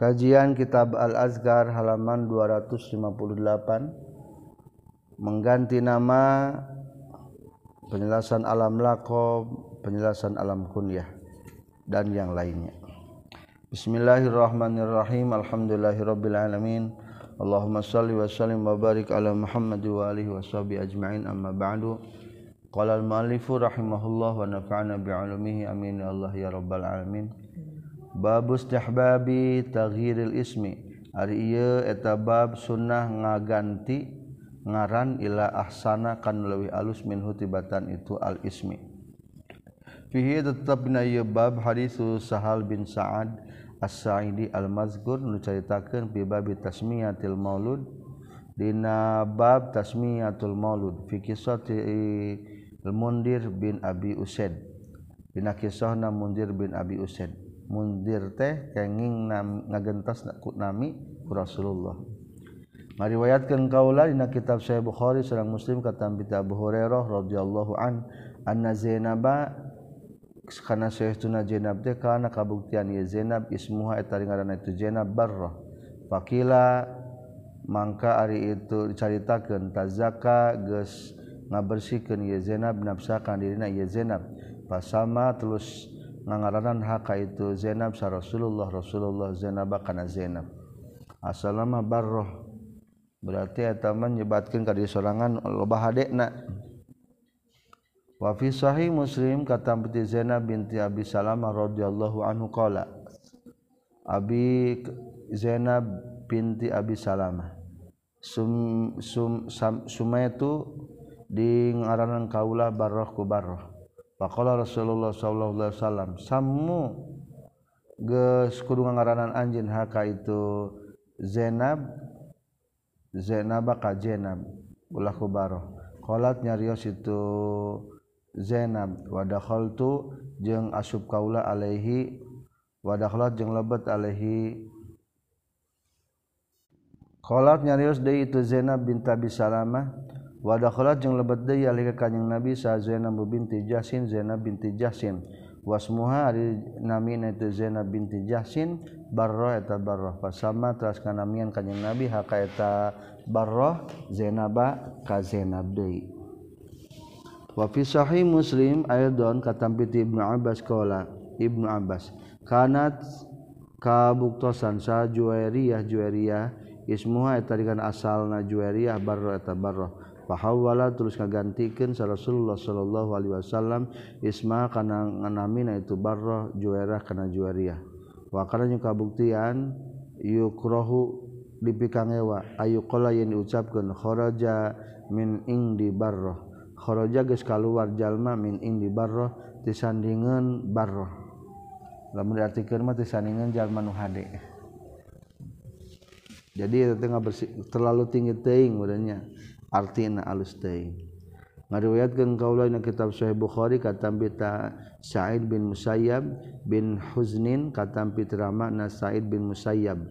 Kajian Kitab Al-Azkar halaman 258 mengganti nama penjelasan alam lakob, penjelasan alam kunyah dan yang lainnya. Bismillahirrahmanirrahim. Alhamdulillahirabbil alamin. Allahumma shalli wa sallim wa barik ala Muhammad wa alihi wa sahbihi ajma'in amma ba'du. Qala al-muallifu rahimahullah wa nafa'ana bi'ulumihi amin ya Allah ya rabbal alamin. babustahbabi taghiril ismi. Ari ieu eta bab sunnah ngaganti ngaran ila ahsana kan leuwih alus min hutibatan itu al ismi. Fihi tetap na bab hadisu Sahal bin Sa'ad As-Sa'idi al-Mazkur nu caritakeun bi bab tasmiyatil maulud. Dina bab tasmiyatul maulud fi kisati al-Mundir bin Abi Usaid. Dina kisahna Mundir bin Abi Usaid. mundir teh kenging ngagentas nami ku Rasulullah. Mariwayatkan kaula dina kitab Sahih Bukhari sareng Muslim kata Abu Hurairah radhiyallahu an anna Zainaba kana sayyiduna Zainab teh kana kabuktian ye Zainab ismuha eta ngaranna itu Zainab barrah. Fakila mangka ari itu dicaritakeun tazaka geus ngabersihkeun ye Zainab nafsakana dirina ye Zainab. Pasama terus ngaranan haka itu Zainab sa Rasulullah Rasulullah Zainab kana Zainab. Asalama barroh. Berarti eta menyebatkeun ka sorangan loba hadekna. Wa fi sahih Muslim kata binti Zainab binti Abi Salamah radhiyallahu anhu qala Abi Zainab binti Abi Salamah sum sum sumaitu di ngaranan kaula barroh ku barroh Faqala Rasulullah sallallahu alaihi wasallam sammu geus kudu ngaranan anjeun haka itu Zainab Zainab ka Zainab ulah kubaroh. Qalat nyarios itu Zainab wa dakhaltu jeung asub kaula alaihi wa jeung lebet alaihi. Qalat nyarios deui itu Zainab bint Abi Wadakholat jeung lebet deui alika kanjing Nabi sa Zainab binti Jahsin Zainab binti Jahsin wasmuha ari namina itu Zainab binti Jahsin barra eta barra fasama teras kanamian kanjing Nabi haka eta Barrah Zainaba ka Zainab deui. Wa fi sahih Muslim ayadon katampi Ibnu Abbas qala Ibnu Abbas kanat kabuktosan sa Juwairiyah Juwairiyah ismuha eta dikana asalna Juwairiyah barra eta barra pahawala terus ngagantikan sa Rasulullah sallallahu alaihi wasallam isma kana nganamina itu barrah juara kana juariah. Wa kana kabuktian yukrohu dipikangewa ayu qala yang diucapkeun kharaja min indi barrah kharaja geus kaluar jalma min indi barrah disandingan barrah lamun diartikeun mah disandingan jalma nu hade. Jadi itu tengah bersih, terlalu tinggi teing udahnya artina alus ngariwayatkan kaula na kitab Sahih Bukhari katampi ta Sa'id bin Musayyab bin Huznin katampi ramana Sa'id bin Musayyab.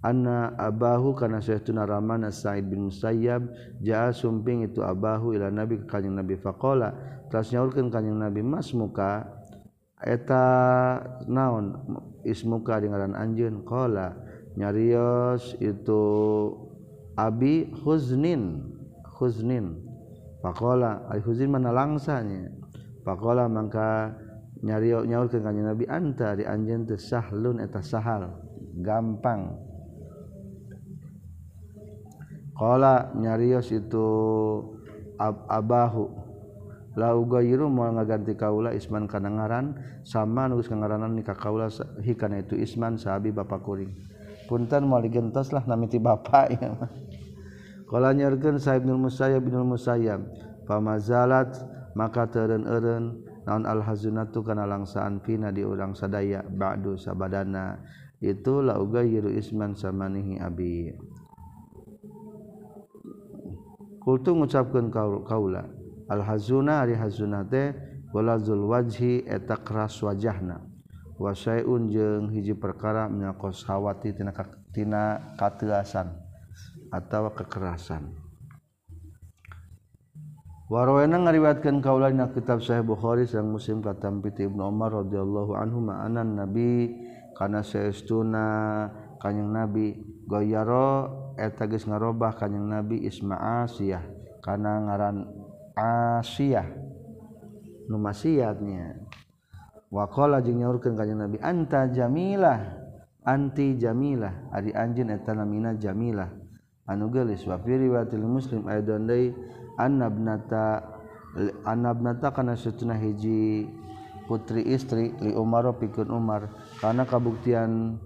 Anna abahu kana sayyiduna ramana Sa'id bin Musayyab jaa sumping itu abahu ila nabi ka kanjing nabi. Faqala tas nyaurkeun kanjing nabi masmuka eta naon ismuka dengaran anjeun? Qala nyarios itu abi huznin. Huznin pakola al Huzin mana langsanya pakola mangka nyari nyaur ke kanjeng Nabi anta di anjen teh sahlun eta sahal. Gampang. Kala nyarios itu ab abahu. Lauga yiru mau ngaganti kaula isman kana ngaran sama nulis ngaranan nikah kaula hikana itu isman sahabi bapak kuring. Punten mau digentos lah nami ti bapak ya mah. Kala nyergen Saib bin Musayyab bin Musayyab pamazalat maka teren-eren naon al-hazunatu kana langsaan fina di urang sadaya ba'du sabadana. Itu la ugayiru isman samanihi abi. Kultu ngucapkeun kaula al-hazuna ari hazuna teh walazul wajhi eta keras wajahna. Wa syai'un jeung hiji perkara minaqos khawati tina tina kateuasan atau kekerasan. Warna ngariwatkan kaulanya kitab Sahih Bukhari sang musim katam piti Ibnu Umar radhiyallahu anhu ma'anan nabi kana saestuna kanyang nabi. Goyaro eta geus ngarobah kanyang nabi Isma Asiyah kana ngaran Asiyah. Numasiatnya wakola jeung nyaurkeun kanjing Nabi anta jamilah anti jamilah. Ari anjeun eta namina jamilah. anu gelis wa fi riwayatil muslim aidan deui annabnata annabnata kana satuna hiji putri istri li Umar pikeun Umar. Karena kabuktian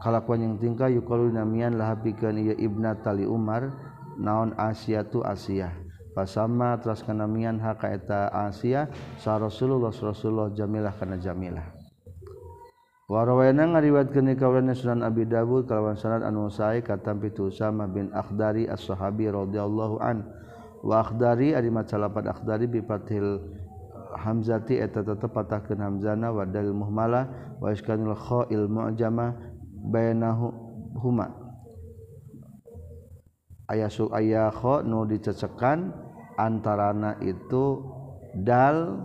kalakuan yang tingkah yukalu namian lah pikeun ieu ibnata li Umar naon Asia tu Asia. Pasama teras kanamian hak eta Asia sa Rasulullah Rasulullah jamilah kana jamilah. Warwana ngariwatkeun kaulana Sunan Abi Dawud kalawan sanad anu sae katampi tu Usama bin Akhdari as-Sahabi radhiyallahu an. Wa Akhdari ari maca lapat Akhdari bi fathil hamzati eta tetep patahkeun hamzana wa dal muhmala wa iskanul kha'il mu'jama bainahu huma. Aya su aya kha nu dicecekan antarana itu dal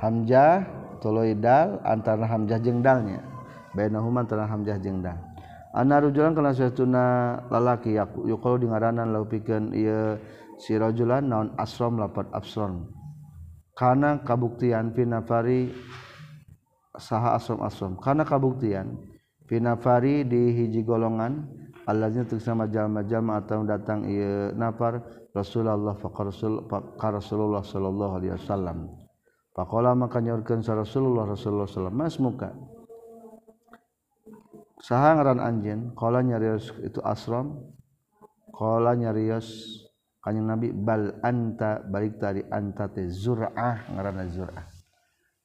hamzah toloidal antara hamzah jeung dalnya. Bainahuma antara hamzah jeung dal. Ana rajulan kana satuna lalaki yuqalu di ngaranan lahu pikeun ieu si rajulan naon asram lapat absron. Kana kabuktian fi nafari saha asram asram kana kabuktian fi nafari di hiji golongan allazina tuksama jalma-jalma atau datang ieu nafar Rasulullah faqar Rasulullah sallallahu alaihi wasallam Pakola maka nyorkan sa Rasulullah Rasulullah SAW mas muka. Saha ngaran anjen. Kola nyarios itu asram. Kola nyarios kanyang Nabi bal anta balik tadi anta te zur'ah ngaran zur'ah.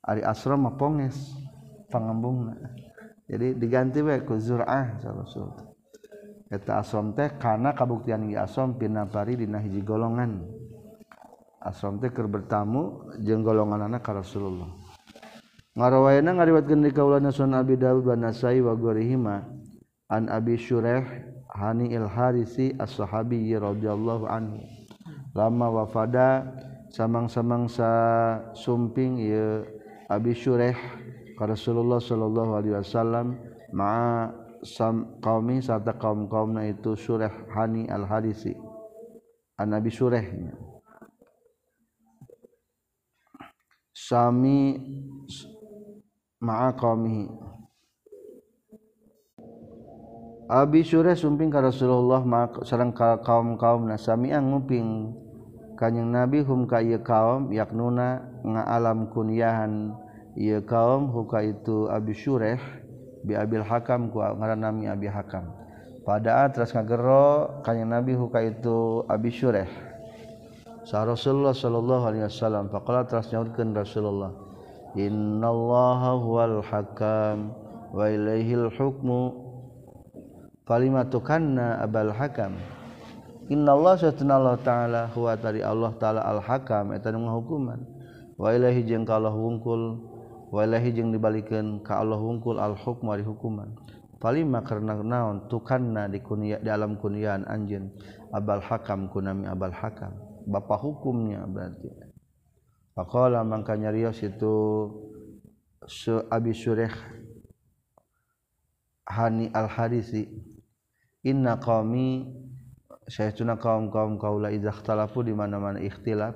Ari asram mah ponges pangembungna. Jadi diganti we ku zur'ah sa Rasul. Eta asram teh kana kabuktian di asram pinapari dina hiji golongan. asram teker bertamu jeung golongan anak ka Rasulullah. Ngarawayana ngariwatkeun di kaulana Sunan Abi Dawud wa Nasai wa gorihima an Abi Syurah Hani il Harisi as-Sahabi radhiyallahu anhu. Lama wafada samang-samang sa sumping ieu Abi Syurah ka Rasulullah sallallahu alaihi wasallam ma'a sam qaumi sarta kaum-kaumna itu Syurah Hani al-Harisi. An Abi Syurahnya sami ma'a qaumihi Abi Syurah sumping ka Rasulullah sareng ka kaum-kaum nasami ang ngumping kanjing Nabi hum ka ieu kaum yaknuna ngaalam kunyahan ieu kaum huka itu Abi Syurah bi Abil Hakam ku ngaranami Abi Hakam. Padaat teras ngagero kanjing Nabi huka itu Abi Syurah. sa Rasulullah sallallahu Alaihi Wasallam faqala teras nyaurkeun Rasulullah innallaha huwal hakam wa ilaihil hukmu. Falimatukanna abal hakam? Innallaha satunallahu ta'ala huwa tari Allah ta'ala al hakam eta nu hukuman. Wa ilaihi jeung ka Allah wungkul wa ilaihi jeung dibalikeun ka Allah wungkul al hukmu ari hukuman. Palima karena naon tukanna di kunia di alam kuniaan anjeun abal hakam kunami abal hakam? Bapak hukumnya berarti. Pakola makanya rios itu Abi Sureh Hani al Harisi Inna qaumi saya tuna kaum kaum kaula idah talafu di mana mana ikhtilaf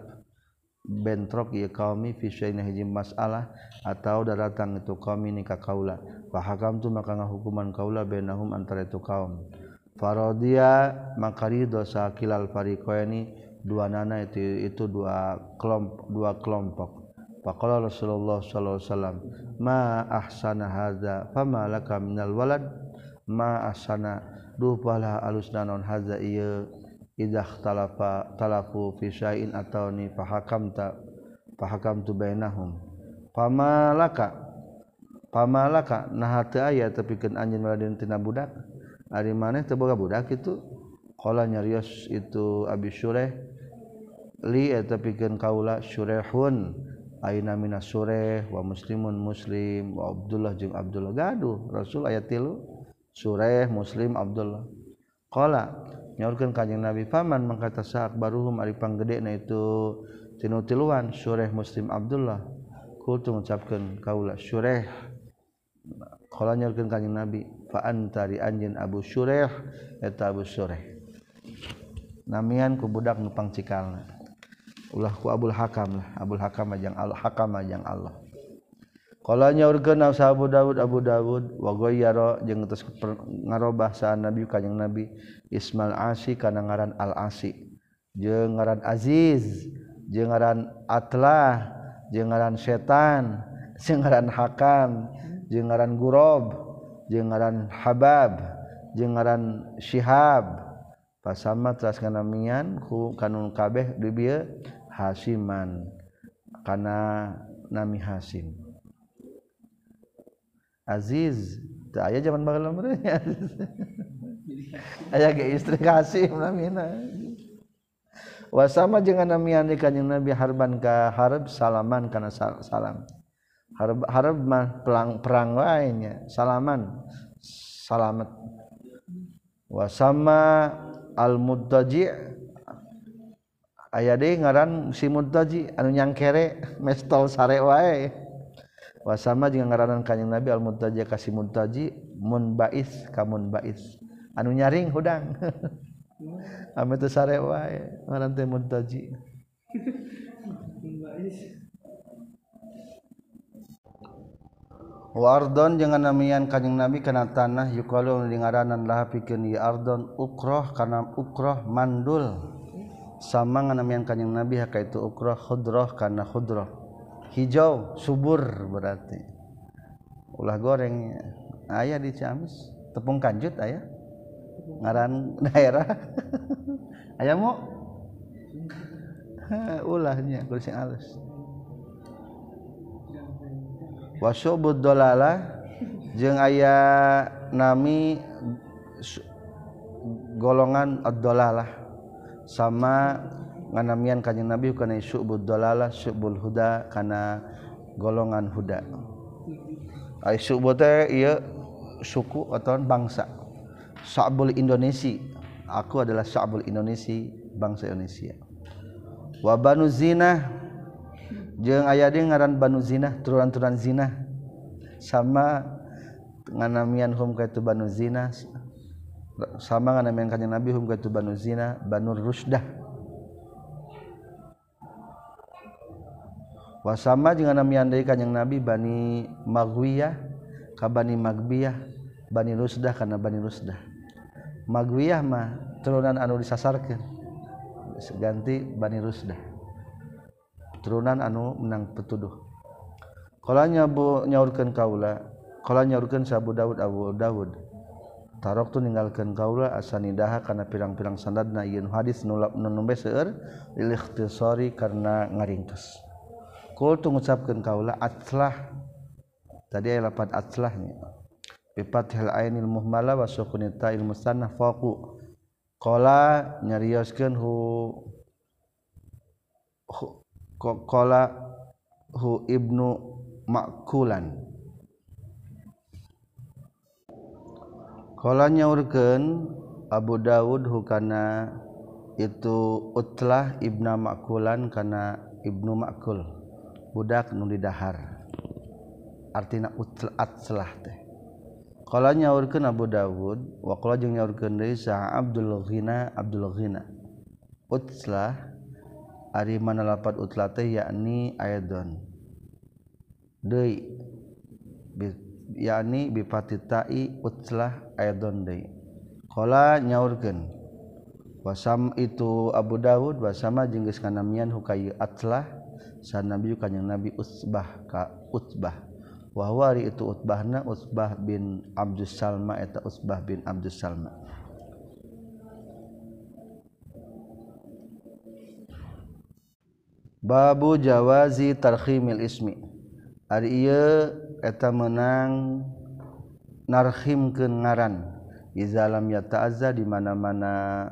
bentrok ya kaumi fi syai'in masalah atau datang itu kaum ini ka kaula tu maka hukuman kaula bainahum antara itu kaum. Farodia maka ridho sakilal fariqaini dua nana itu itu dua kelompok dua kelompok. Faqala Rasulullah sallallahu alaihi wasallam ma ahsana hadza fama laka minal walad? Ma ahsana duh pala alus nanon hadza ieu idah talafa talafu fi syai'in atau ni fahakamta fahakamtu bainahum. Fama laka fama laka nah teu aya tepikeun anjeun meladen tina budak? Ari maneh teu boga budak itu. Qala nyarios itu Abi Syureh li eta pikeun kaula surehun ayeuna mina sureh wa muslimun muslim wa abdullah jeung abdullah. Gaduh rasul ayat 3 sureh muslim abdullah. Qala nyaurkeun ka jeung nabi paman mangkata saak baruhum ari panggedena itu? Tinu tiluan sureh muslim abdullah. Kultu ngucapkeun kaula sureh qala nyaurkeun ka jeung nabi fa antari anjeun abu sureh eta abu sureh namian ku budak nu pangcikalna. ulahku Abul Hakam lah. Abul Hakam yang Allah Hakam yang Allah. Kalanya nyaurkeun sa Abu Dawud Abu Dawud wa goyaro jeung ngarobah sa Nabi kanjing Nabi Ismail Asy kana ngaran Al Asi. Jeung ngaran Aziz jeung ngaran Atlah jeung ngaran setan jeung ngaran Hakam jeung ngaran Gurob jeung ngaran Habab jeung ngaran Syihab. Pasama teras kanamian ku kanun kabeh di bieu Hasiman kana nami Hasim. Aziz tak ayah zaman bagal merenya ayah ke istri Hasim namina wasama jangan namian kanjeng Nabi harban ka harb salaman kana salam. Harb harb mah pelang perang lainnya salaman salamat wasama al mudaji' aya deh ngaran si mudtaji anu nyangkere mestol sare wae. Wasama jeung ngaranan kanjing Nabi al mudtaji ka si mun bais ka munbais anu nyaring hudang. Ame teu sare wae ngaran teh muntaji Wardon jangan namian kanjeng Nabi kana tanah yukalu ngaranan lah pikeun ieu Ardon ukroh kana ukroh mandul. sama nganamian kanyang nabi haka itu ukroh khudroh karena khudroh hijau subur berarti. Ulah goreng ayah di Ciamis. Tepung kanjut ayah. Ngaran daerah. Ayah mau ulahnya kulit alus wasobud dolala jeung ayah nami golongan ad-dolalah. sama nganamian kanyang nabi kana syu'bud dalalah syu'bul huda kana golongan huda. Ai syu'bu teh ieu suku atau bangsa. Sya'bul indonesia aku adalah sya'bul indonesia bangsa indonesia. Wa banu zinah. Jeung aya deui ngaran banu zinah turunan-turunan zinah. Sama nganamian hum ka itu banu zinah sama ngan yang kanya Nabi hum katu banu zina banu rusdah. Wasama jeung nami andai kanjing Nabi bani magwiyah ka bani magbiyah bani rusdah kana bani rusdah. Magwiyah mah turunan anu disasarkeun ganti bani rusdah. Turunan anu menang petuduh. Kalau nyabu nyaurkeun kaula kalau nyaurkeun sabu Daud Abu Daud. tarok tu ninggalkan gaula asanidaha karena pirang-pirang sanad na yun hadis nulap nunombe te lilikhtisori karena ngaringkes kul tu ngucapkan kaula atlah. Tadi ayat lapan atlahnya bifathil ainil muhmala wa sukunita ilmu musanna faqu. Kala nyarioskeun hu kala hu ibnu makulan. Kala nyaurkeun Abu Dawud hukana itu utlah Ibna Makulan kana Ibnu Makul. Budak nu didahar. Artina utlah atlah teh. Kala nyaurkeun Abu Dawud wa kala jeung nyaurkeun deui sa Abdul Ghina Abdul Ghina. Utlah ari mana lapat utlah teh yakni aidon deui yakni bi fathi utlah ayadon deui. Qala nyaurkeun wasam itu Abu Dawud wasama jeung geus kanamian hukayu atlah san nabi kanjing nabi Utsbah ka Utsbah. Wa wari itu Utbahna Utsbah bin Abdus Salma eta Utsbah bin Abdus Salma. Babu Jawazi tarkhimil ismi. Ari ieu eta menang narhimkeun ngaran. Izalam yata'azza di mana-mana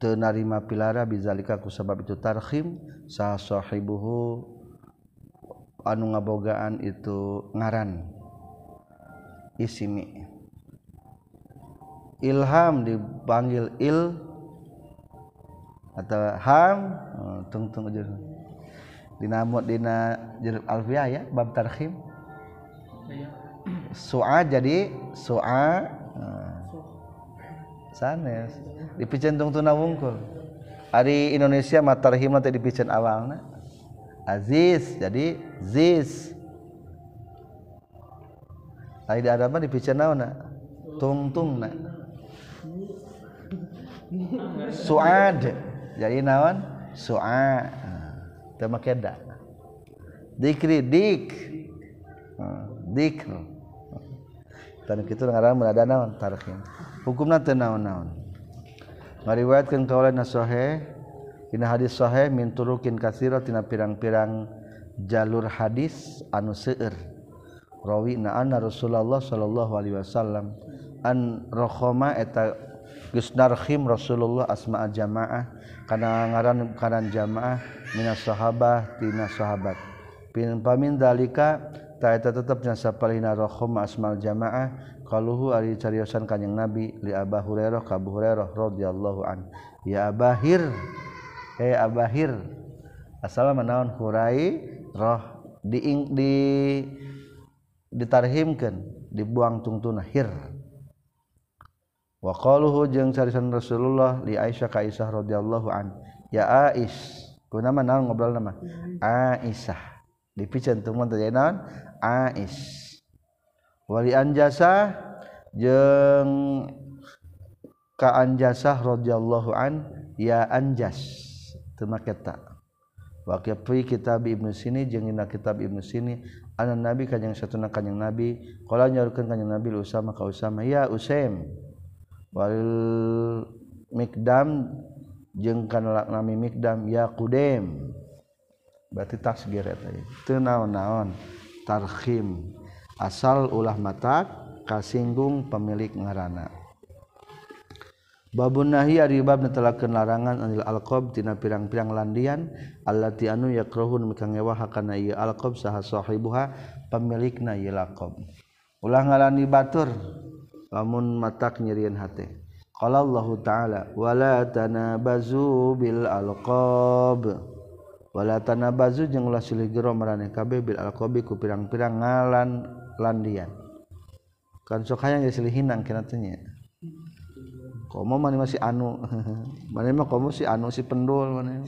teu narima pilara bizalika ku sabab itu tarhim. Sah sahibuhu anu ngabogaan itu ngaran. Isimi. Ilham dipanggil il atau ham oh, tung tung aja dinamutdina jeruk Alvia ya bab tarhim soa jadi soa sanes dipicentung tuna wungkul. Hari Indonesia matarhim nanti dipicen awalna. Aziz jadi ziz. Ari di Arab dipicen naon tung tung na suad. Jadi naon? Su'a. Teu make dikri dik. Dikr dan kitu ngaran munada naon tarikhin hukumna teu naon-naon. Ngariwayatkeun kaula sahih dina hadis sahih min turukin katsira tina pirang-pirang jalur hadis anu seueur. Rawi na anna Rasulullah sallallahu alaihi wasallam an rokhoma eta geus narhim Rasulullah asma'a jamaah kana ngaran kanan jamaah minas sahabah tina sahabat. Pin pamin dalika eta tetap nyasa palina rohom asmal jamaah kaluhu ari cariosan kanjeng nabi li Abah Hurairah ka Abu Hurairah radhiyallahu an. Ya Abahir eh Abahir asal manaon hurai roh di di ditarhimkeun dibuang tungtuna hir. Wa qaluhu jeung cariosan Rasulullah li Aisyah ka Aisyah radhiyallahu an. Ya Ais kuna manaon ngobrol nama Aisyah teu mun teh naon? Aish wali anjasa jeung ka anjasah radhiyallahu an ya anjas. Teu make ta wa kitab Ibnu Sini jeung dina kitab Ibnu Sini anan nabi kanjing satuna kanjing nabi. Qala nyaurkeun kanjing nabi Usama ka Usama. Ya Usaim. Wal mikdam jeung kana nami mikdam ya qudem berarti tasgir eta teu-naon-naontarhim asal ulah mata kasinggung pemilik ngarana. Babun nahi ari bab netelakeun larangan anil alqab tina pirang-pirang landian allati anu yakrahun mikangewa kana ieu alqab saha sahibuha pemilikna ieu laqab. Ulah ngalani batur lamun matak nyirieun hate. Qala Allah taala wala tanabazu bil alqab. Wala tanabazu jeung ulah silih gero kabeh bil alqabi ku pirang-pirang ngalan landian. Kan sok hayang geus hinang kana teh nya. Komo mana masih anu. Mana mah komo si anu si pendul mana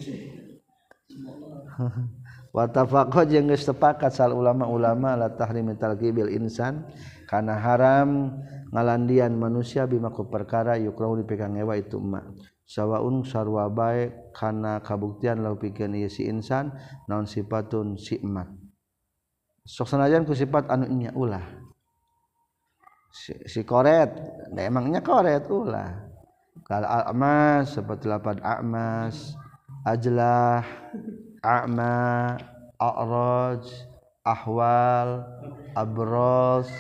watafaqo jeung geus sepakat sal ulama-ulama la tahrimi talqibil insan kana haram ngalandian manusia bima ku perkara yukrahu dipegang ngewa itu emak sawaun sarwa bae kana kabuktian lau pikeun si insan naon sifatun si emat sok sanajan ku sifat anu ulah. Si, si koret nah emangnya koret ulah. Kalau a'mas seperti lapan a'mas ajlah a'ma a'raj ahwal abros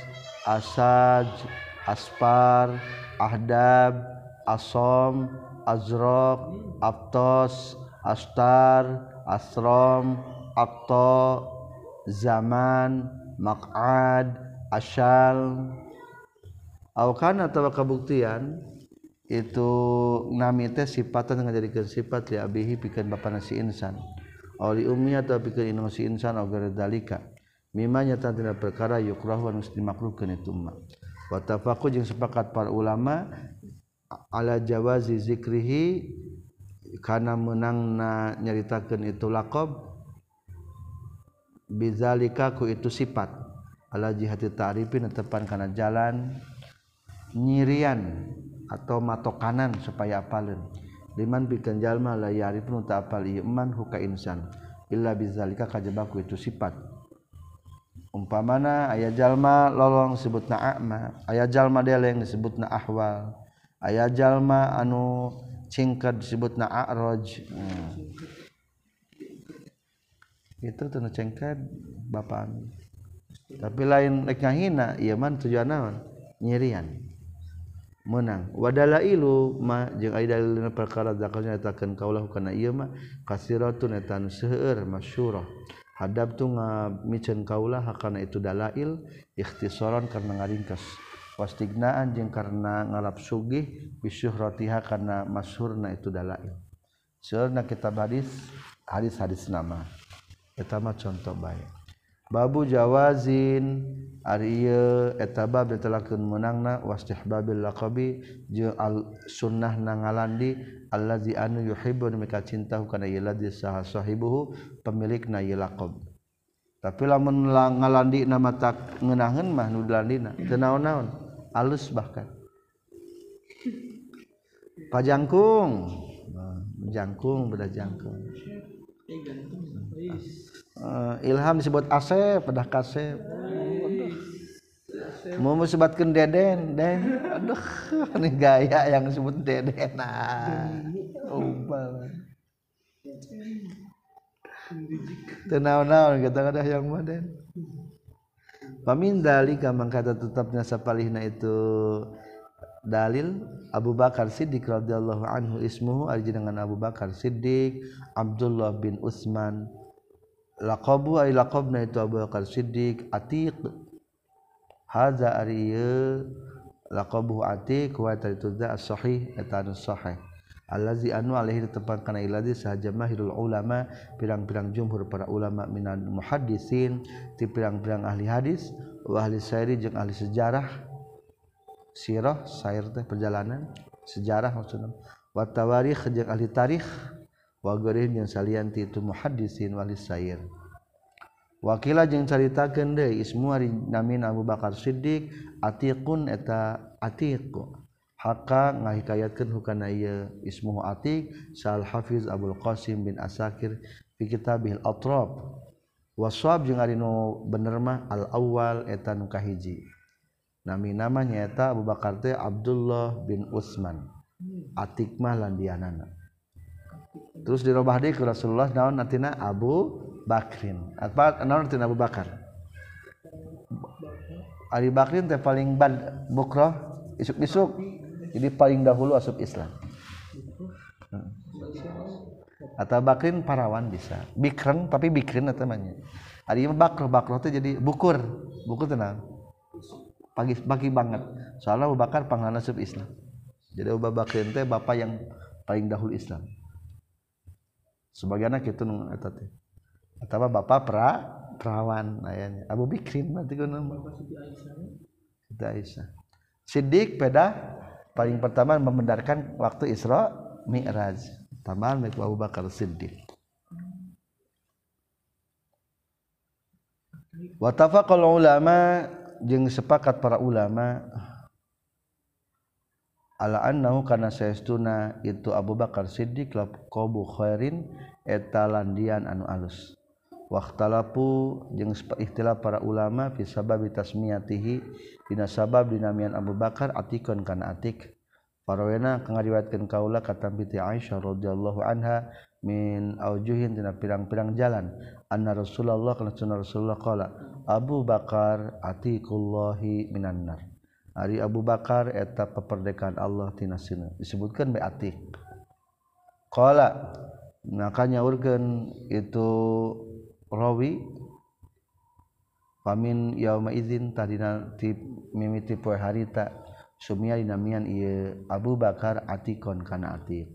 asaj aspar ahdab asom azrok aptos astar asrom akto zaman maqad asyal awkan atau kabuktian itu nami teh sifatan ngajadikeun sifat li abihi pikeun bapana si insan. Oli ummi atau pikeun inung si insan agar dalika. Mimma nyata tina perkara yukrah wa dimakruhkeun itu mah wa tafaqu jeung sepakat para ulama ala jawazi zikrihi kana meunangna nyaritakeun itu laqab bizalika ku itu sifat. Ala jihati ta'rifin tepan kana jalan nyirian atau mato kanan supaya apalin liman bikin jalma la yari pun tak apal iman huka insan. Illa bizalika kajabaku itu sifat. Umpamana ayat jalma lolong sebut na akma ayat jalma deleng disebut na ahwal aya jalma anu cingkat disebut na a'raj hmm. itu tuh cengkat bapak tapi lain lek ngahina ieu man tujuan naon? Nyirian menang. Wadala ilu ma jeung ai dalilna perkara zakalnya nyatakeun kaulah kana ieu mah kasiratun eta seueur masyhurah. Hadap tu ngamiceun kaulah hakana itu dalail ikhtisaran karena ngaringkas. wastignaan jeung karena ngalap sugih bisyuh rotiha karena masyhurna itu dalail. Seurna kitab hadis hadis-hadis nama. Etama contoh baik babu jawazin ari eta bab menangna meunangna wastihbabil laqabi jeung al sunnah nangalandi allazi anu yuhibbu mika cintahu kana ieu saha sahibuhu pemilikna ieu laqab. Tapi lamun ngalandi nama tak ngeunaheun mah nu dilandina teu naon-naon? Alus bahkan. Pajangkung jangkung. Beda jangkung uh, ilham disebut asep pedah kasep. Mau sebatkan deden den. Aduh ini gaya yang disebut deden. Nah umpal tenau-nau kita ada yang maden pamin dalika mangkata tetapnya sapalihna itu dalil Abu Bakar Siddiq radhiyallahu anhu ismuhu arji dengan Abu Bakar Siddiq Abdullah bin Utsman. Laqabu ay laqabna itu Abu Bakar Siddiq Atiq. Hadza ari laqabu Atiq wa itu sahih eta sahih. Allazi anu alaihi ditempatkan iladi sahaja mahirul ulama pirang-pirang jumhur para ulama minan muhaddisin ti pirang-pirang ahli hadis wa ahli syairi jeung ahli sejarah. Sirah sair teh perjalanan sejarah maksudnya wa tawarikh jeung ahli tarikh wa geureun yang salianti itu muhaddisin wali sair wakila jeung caritakeun deui ismu ari namin Abu Bakar Siddiq atiqun eta atiq Haka ngahikayatkan hukana ieu. Ismuhu atik sal Hafiz Abdul Qasim bin Asakir Fi kitabih al-atrab Waswab jeung ari nu bener mah al awal eta nu kahiji. Nami namanya eta Abu Bakar teh Abdullah bin Utsman. Atik mah landianana Terus dirobah deui ke Rasulullah naon natina? Abu Bakrin. Apa naon artina Abu Bakar? Ari Bakrin teh paling bad bukroh isuk-isuk. Jadi paling dahulu asup Islam. Atau Bakrin parawan bisa. Bikren tapi Bikrin atau namanya Ari Bakro Bakro teh jadi bukur. Bukur tenang pagi-pagi banget. Soalnya Abu Bakar panglana sub Islam. Jadi Abu Bakar itu bapak yang paling dahulu Islam. Sebagian anak itu eta teh. Atau bapak pra perawan ayahnya. Abu Bikrin berarti nama. Siti Aisyah. Siddiq peda paling pertama membenarkan waktu Isra Mi'raj. Tambahan Miku Abu Bakar Siddiq. Watafa kalau ulama jeng sepakat para ulama ala annahu kana saestuna itu Abu Bakar Siddiq lab qabu khairin eta landian anu alus. waktalapu jeung istilah para ulama fi sabab tasmiyatihi dina sabab dinamian Abu Bakar atikon kana atik. Parawena kang ngariwayatkeun kaula kata binti Aisyah radhiyallahu anha min aujuhin dina pirang-pirang jalan anna Rasulullah kana sunnah Rasulullah qala Abu Bakar atikullahi minan nar. Ari Abu Bakar eta peperdekaan Allah tina sina. Disebutkan be atik. Qala makanya urgen itu rawi pamin yauma idzin tadina ti mimiti poe harita sumia dinamian ieu Abu Bakar atikon kana atiq.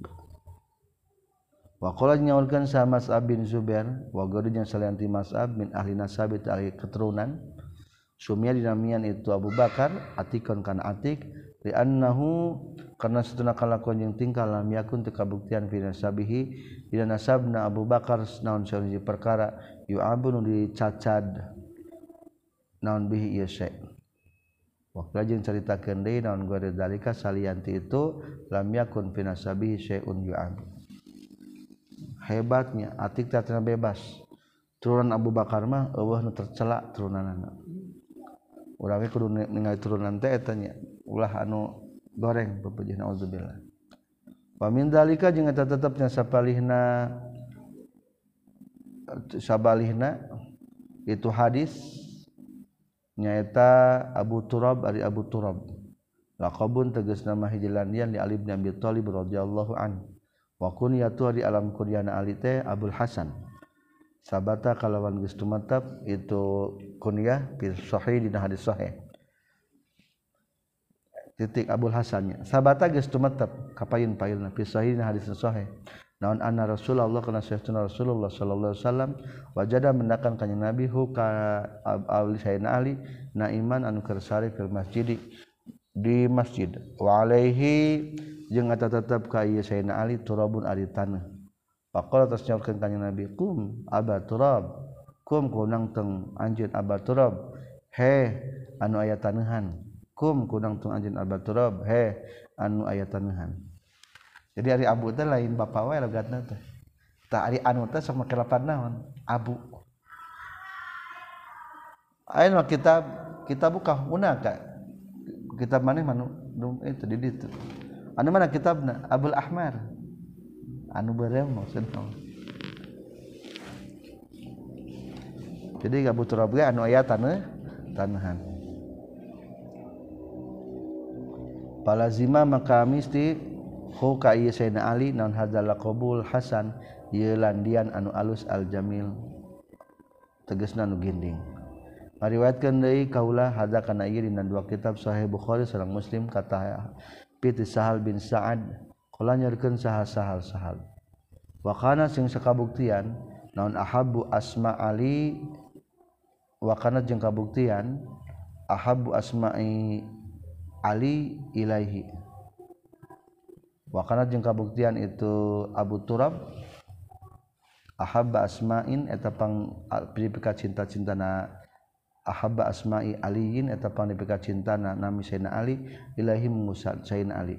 Nyakan sama bin Zuber wa salanti masab min ahli nasabit ahli keturunan Sumia dinamian itu Abu Bakar atikon kana atik li'annahu karena setuna kalakon yang tingkah lam yakun teu kabuktian fi nasabihi dina nasabna Abu Bakar naon sahiji perkara yu'abun dicacad naon bihi ieu syai Waktu jeung caritakeun deui naon gua dalika salianti itu lam yakun fi nasabihi syai'un yu'ab. Hebatnya atik tatna bebas. Turunan Abu Bakar mah eueuh nu tercela turunanna. Urang kudu ningali turunan teh eta nya ulah anu goreng pepejih naudzubillah. Wa min dalika jeung eta tetepnya sapalihna sabalihna itu hadis nyaeta Abu Turab ari Abu Turab. Laqabun tegas nama hijilandian di Ali bin Abi Thalib radhiyallahu an. Wa kunyatu di alam kuryana Ali teh Abdul Hasan. Sabata kalawan geus tumatap itu kunyah fil sahih dina hadis sahih. Titik Abdul Hasannya. Sabata geus tumatap kapayin pailna fil sahih dina hadis sahih. naon anna Rasulullah kana sayyidina Rasulullah sallallahu alaihi wasallam wajada mendakan kanjeng Nabi huka Ali Sayyidina Ali naiman anu kersari fil masjid di masjid. Wa alaihi jeung eta tetep ka ieu Sayyidina Ali turabun ari tanah. Faqala tas nyaurkeun kanjeng Nabi kum aba turab. Kum kunang teng anjeun aba turab. He anu aya tanehan. Kum kunang teng anjeun aba turab. He anu aya tanehan. Jadi hari abu teh lain bapak wae logatna teh. Tak hari anu teh sok make lapan naon? Abu. Ayo mah kitab kita buka una ka. Kitab mana manu itu di ditu. Anu mana kitabna Abul Ahmar. Anu berem maksudna jadi Abu Turab anu aya tanah tanahan. Palazima maka mesti Ali non hadzal qbul Hasan Yelandian anu alus Al-jamil. Nu ginding meriwayatkan deui kaulah hadza kana ieu dina dua kitab Sahih Bukhari sareng Muslim kata piti Sahal bin Sa'ad qala nyaurkeun sahal sahal sahal. Wa kana sing sakabuktian naon ahabbu asma Ali wa kana jeung kabuktian ahabbu asma'i Ali ilaihi. Wakana jeung kabuktian itu Abu Turab ahabba asma'in eta pang cinta-cintana. Ahabba asma'i aliyin eta pang dipika cintana nami Sayyidina Ali ilahi mengusat Sayyidina Ali.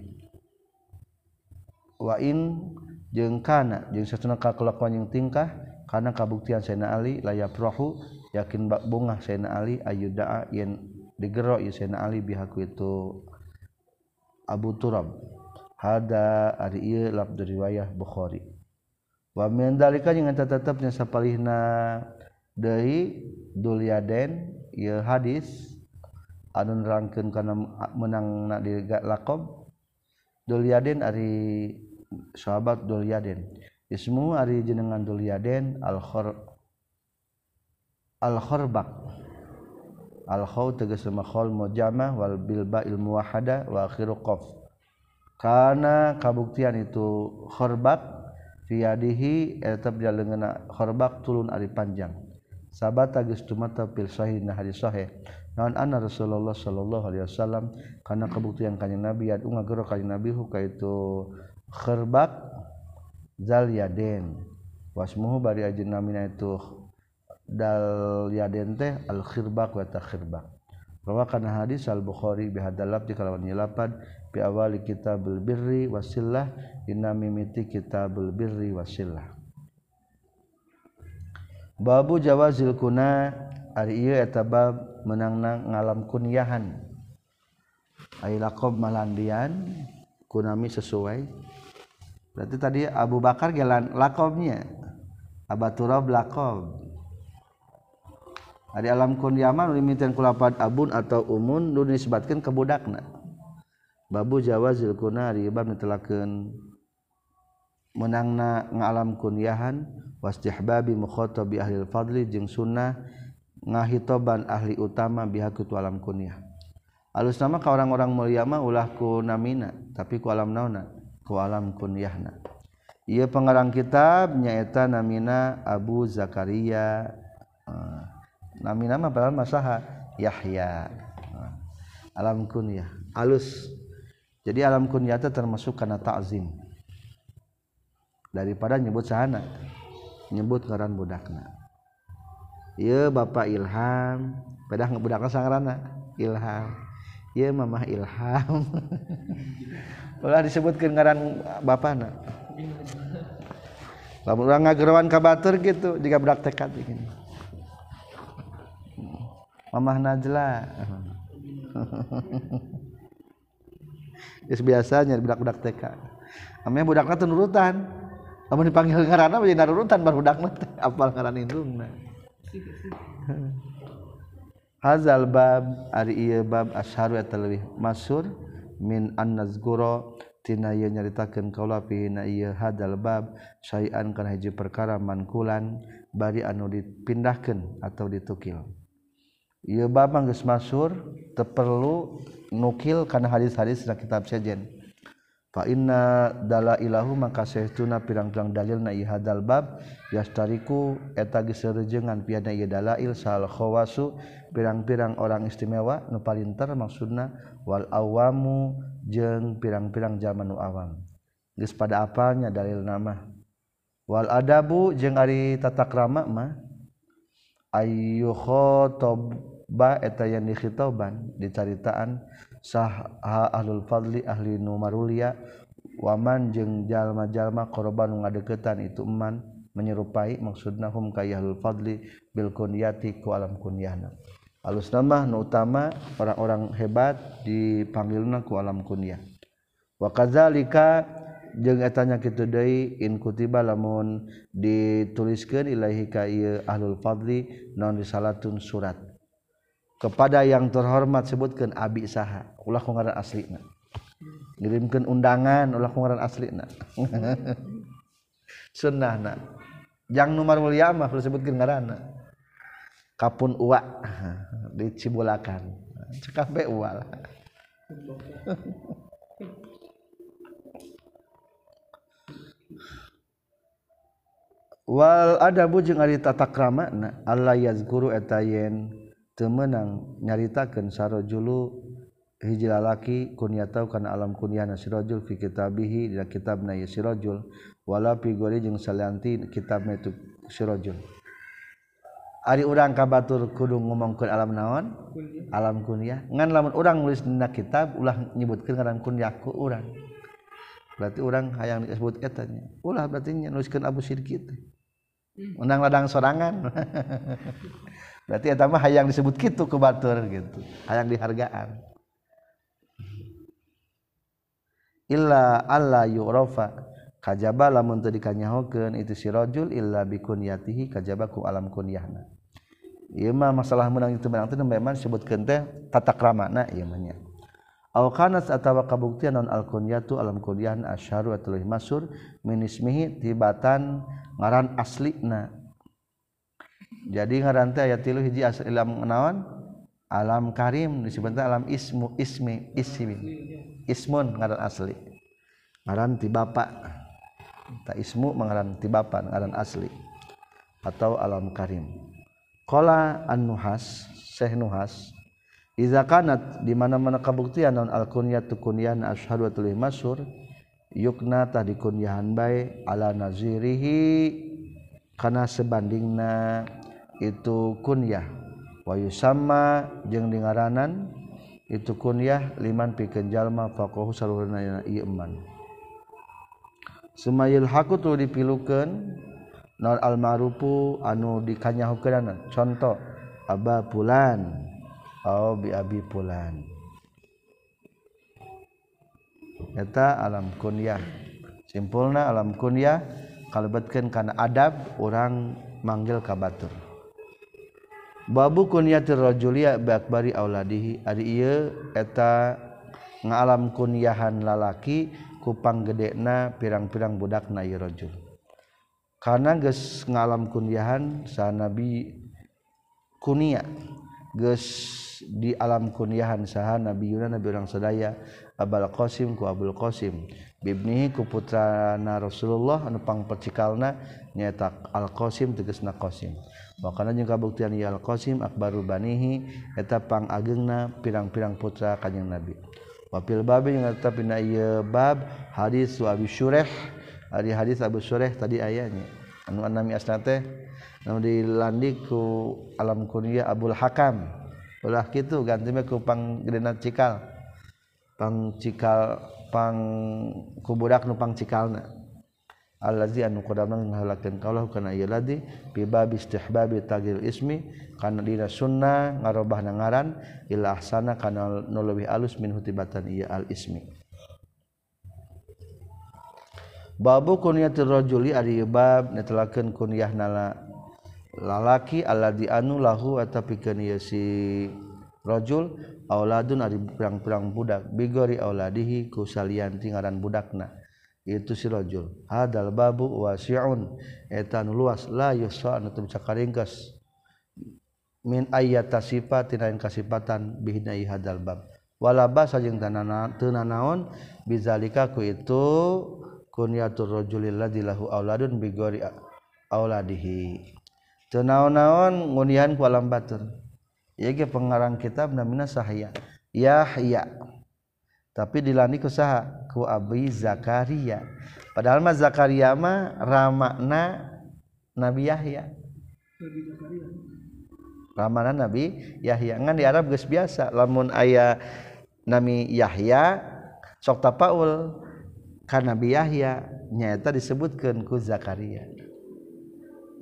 Wa in jeung kana jeung satuna kelakuan yang tingkah karena kabuktian Sayyidina Ali layak rohu yakin bak bunga Sayyidina Ali ayuda'a yen digero ya Sayyidina Ali bihaku itu Abu Turab ada ari lab riwayah Bukhari. Wa min dalika jeung eta tetepnya sapalihna deui dulyaden ieu hadis anu nerangkeun kana menangna di laqab dulyaden ari sahabat dulyaden ismu ari jenengan dulyaden al khor al khorbak al khaw tegas lemah khol mujamah wal bilba ilmu wahada wa akhiru qaf karena kabuktian itu khorbak fiadihi etab eh, jalengena khorbak tulun ari panjang. Sahabat agus tumata fil sahih na hadis sahih. Naon anna rasulullah sallallahu alaihi wasallam karena kabuktian kanjeng nabi adu ngagero kanjeng nabi hukaitu khorbak zal yaden. Wasmuhu bari ajin namina itu dal yaden teh al khirbak wa ta khirbak. Rawakan hadis al bukhari bihadalab di kalawan nyelapan awali kita berbirri wasillah inna mimiti kita berbirri wasillah babu jawazil kuna ari ieu eta bab menangna ngalam kunyahan ai laqab malandian kunami sesuai. Berarti tadi Abu Bakar jalan laqabnya. Abaturab laqab Ari alam kun yaman dimintin abun atau umun nu disebatkeun ka budakna. Babu jawazil kunari bab nitelakeun menangna ngalam kunyahan wastihbabi mukhatabi ahli fadli jeung sunnah ngahitoban ahli utama biha ku alam kunyah. Alus nama ka orang-orang mulia mah ulah ku namina tapi ku alam nauna ku alam kunyahna. Ieu pengarang kitab nyaeta namina Abu Zakaria. Uh, namina mah padahal masaha Yahya. Alam kunyah alus jadi alam kunyata termasuk karena ta'zim. Daripada nyebut sahana nyebut ngaran budakna. Iya bapak ilham. Pedah budakna sangarana ilham. Iya mamah ilham. Ulah disebutkan ngaran bapana lamun urang ngagerowan ka batur gitu jika budak tekad begini Mamah Najla Is biasanya budak-budak TK. Amnya budakna teu nurutan. Lamun dipanggil ngaranna jadi nurutan bar budakna teh apal ngaran indungna. Hazal bab ari ieu bab asharu eta leuwih masyhur min annazguro tina ieu nyaritakeun kaula fi na ieu hadal bab syai'an kana hiji perkara mankulan bari anu dipindahkeun atau ditukil. Ieu bab mah geus masyhur teu perlu nukil kana hadis-hadis na kitab sejen. Fa inna dalailahu maka sahtuna pirang-pirang dalil na hadal bab yastariku eta geus sareujeungan piana ieu dalail sal khawasu pirang-pirang orang istimewa nu palinter maksudna wal awamu jeung pirang-pirang zaman nu awam. Geus pada apalnya dalil nama. Wal adabu jeung ari tatakrama mah ayyukhotob ba eta yang dikhitoban dicaritaan sah ahlul fadli ahli numarulia waman jeung jalma-jalma korban ngadeketan itu eman menyerupai maksudna hum kayahlul fadli bil kunyati ku alam kunyahna. Alus nama nu utama orang-orang hebat dipanggilna ku alam kunyah. Wa kadzalika jeung etanya kitu deui in kutiba lamun dituliskeun ilahi ka ieu ahlul fadli non risalatun surat. Kepada yang terhormat sebutkan abi saha. Ulah kungaran aslina ngirimkan undangan ulah kungaran aslina sunnahna jang nomor mulia mah perlu sebutkan ngaranna kapun uwa. Dicibulakan cekap be uwa wal adabu jeung ari tata krama Allah yazkuru etayen temenang nyaritakan sarojulu hiji lalaki kunya tahu kana alam kunyana sirojul fi kitabihi dina kitabna ya sirojul wala fi gori jeung salanti kitabna itu sirajul Ari urang ka batur kudu ngomongkeun alam naon? Alam kunyah. Ngan lamun urang nulis dina kitab ulah nyebutkeun ngaran kunyah ku urang. Berarti urang hayang disebut eta nya. Ulah berarti nuliskeun Abu Syirki teh. Hmm. Menang ladang sorangan. berarti eta mah hayang disebut kitu ku batur gitu. Hayang dihargaan. Illa alla yu'rafa. Kajaba lamun teu dikanyahokeun itu si rajul illa bikunyatihi kajaba ku alam kunyahna. Ieu mah masalah menang itu menang teh memang disebutkeun teh tatakramana ieu mah nya. Aw kanat atawa kabuktian non al kunyatu alam kunyahna asyharu atau masyhur min ismihi tibatan ngaran aslina. Jadi ngaranti ayat tilu hiji naon? Alam karim disebut alam ismu ismi ismi ismun ngaran asli. Ngaran ti bapak tak ismu mengaran ti bapak ngaran asli. Atau alam karim. Qala an-nuhas syekh nuhas iza kanat di mana-mana kabuktian naon? Al kunyatu kunyan asyhadu wa masur yukna tadi kunyahan bae ala nazirihi kana sebandingna itu kunyah wayu sama jeung dingaranan itu kunyah liman pikeun jalma faqahu saluhurna ieu iman sumayil haku tu dipilukeun non almarupu anu dikanyahukeunana? Contoh aba pulan. Au bi abi pulan. Eta alam kunyah simpulna alam kunyah kalebetkeun kana adab orang manggil ka batur. babu kunyatirrajulia bakbari auladihi. Ari ieu eta ngalam kunyahan lalaki kupang gedekna pirang-pirang budakna ieu rajul. Kana geus ngalam kunyahan sa nabi kunia. Geus di alam kunyahan saha nabi Yunus nabi urang sadaya Abul Qasim ku Abul Qasim. Bibnihi ku putrana Rasulullah anu pangpercikalna nyaeta Al Qasim tegasna Qasim. Wakana jeung kabuktian Al Qasim Akbaru Banihi eta pang agengna pirang-pirang putra kanjeng Nabi. Wapil babi yang tetap dina ieu bab hadis wa Abi Syurah ari hadis Abu Syurah tadi ayanya Anu anami asna teh anu dilandik ku alam kunyah Abul Hakam. Ulah kitu ganti mah ku pang gedena cikal. Pang cikal pang kubudak nu pang cikalna. Allazi anu qadamna ngahalakeun kaulah kana ieu ladi bi bab istihbabi tagil ismi kana dina sunnah ngarobahna ngaran ila ahsana kana nu leuwih alus min hutibatan ieu al ismi. Babu kunyatir rajuli ari bab netelakeun kunyahna lalaki alladzi anu lahu atapikeun ieu si rajul auladun ari pirang-pirang budak bigori auladihi ku salian tinggalan budakna itu sirojul hadal babu wasiun. Etan luas. La yusa anu teu cakaringkas min ayyata sifat tina kasifatan bihna hadal bab. Wala basa jeung tanana teu nanaon bizalika ku itu kunyatur rajulil ladzi lahu auladun bigori auladihi. Teu naon-naon ngunian ku alam batur. Ieu ge pengarang kitab namina Sahya Yahya. Tapi dilani ku saha. Ku Abi Zakaria. Padahal mah Zakaria mah ramakna Nabi Yahya. Ramanan Nabi Yahya. Ngan di Arab geus biasa lamun aya Nabi Yahya sok tapaul karena Nabi Yahya nyata disebutkan ku Zakaria.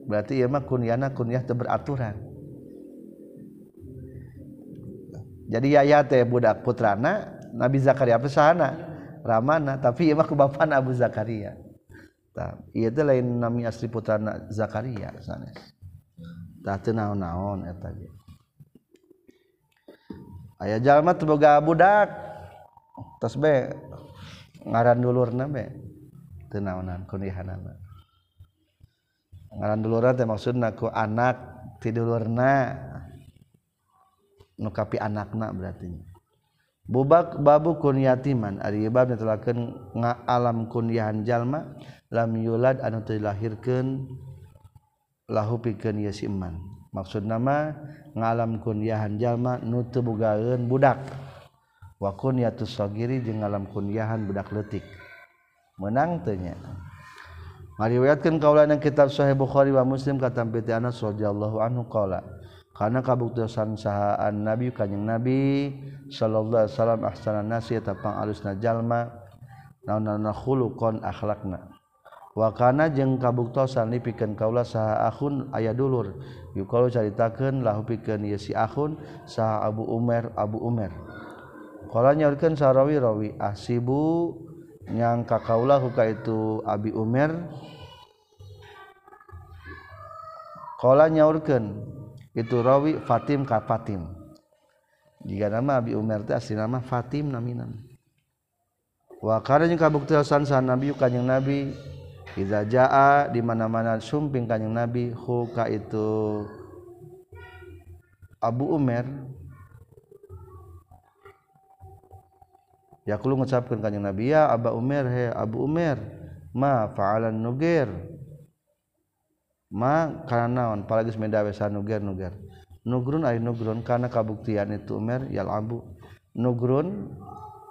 Berarti ieu mah kunyana kunyah teu beraturan. Jadi Yahya teh budak putrana Nabi Zakaria pesana Ramana tapi ibuk bapana Abu Zakaria. Tah ieu teh lain nami asli putrana Zakaria sanes. Tah teu naon-naon eta ge. Aya jalma teu boga budak. Tos be ngaran dulurna be teu naonan kunihanana ngaran dulurna teh maksudna ku anak ti dulurna nukapi anakna berarti bubak babu kun yatiman. Ari bab netelakeun ngaalam kunyahan jalma lam yulad anu teu dilahirkeun lahu pikeun ieu si iman maksud nama ngalam kunyahan jalma nu teu bogaeun budak. Wa kunyatus sagiri jeung ngalam kunyahan budak leutik. Menang teu nya. Ngariwayatkeun kaulana kitab sahih bukhari wa muslim katam piti anas radhiyallahu anhu qala karena kabuktosan sahaan nabi kanjing nabi sallallahu alaihi wasallam ahsanan nasi tapang pangalusna jalma naon-naonna khuluqan akhlakna. Wa kana kabuktosan kabuktiasan lipikeun kaula saha akhun aya dulur. Yukalu caritakeun lahu pikeun ye si akhun saha Abu Umar Abu Umar. Kalau nyaurkeun sarawi rawi asibu yang kaula huka itu Abi Umar. Kalau nyaurkeun itu rawi Fatim ka Fatim. Jika nama Abi Umar itu asli nama Fatim naminam wakana jeng kabuktosan saha Nabi kanyang Nabi. Iza jaa di mana-mana sumping kanjing Nabi huka itu Abu Umar. Ya kulo ngucapkeun kanjing Nabi ya Abu Umar he Abu Umar ma fa'alan nugir ma kana naon palagi medawe sanuger nuger nugrun ari nugrun kana kabuktian itu Umar yal abu nugrun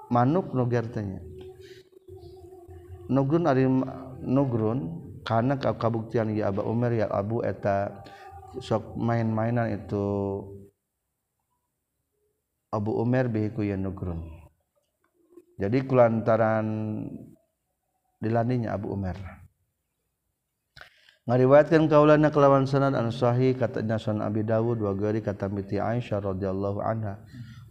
manuk nuger tanya. Nugrun ari nugrun karena kabuktian ya Abu Umar ya Abu eta sok main-mainan itu Abu Umar bihiku ya nugrun. Jadi kulantaran dilaninya Abu Umar ngariwayatkan kaulana kelawan sanad an sahih kata Nasan Abi Dawud wa gari kata Miti Aisyah radhiyallahu anha.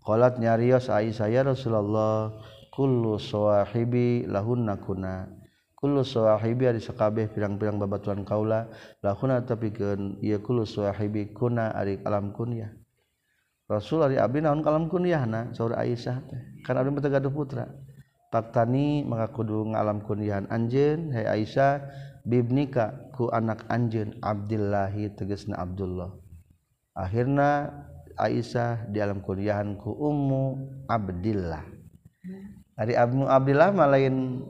Qalat nyarios Aisyah ya Rasulullah kullu sawahibi lahunna kuna. Kullu sawahibi ari sakabeh pirang-pirang babatuan kaula lahunna tapikeun ieu kullu sawahibi kuna ari alam kunyah. Rasul ari abdi naon kalam kunyahna? Saur Aisyah teh. Kan abdi teh gaduh putra. Paktani maka kudu ngalam kunyahan anjeun hai Aisyah bibnika ku anak anjeun Abdillahi tegasna Abdullah akhirna Aisyah di alam kunyahan ku ummu Abdillah ari Abnu Abdillah mah lain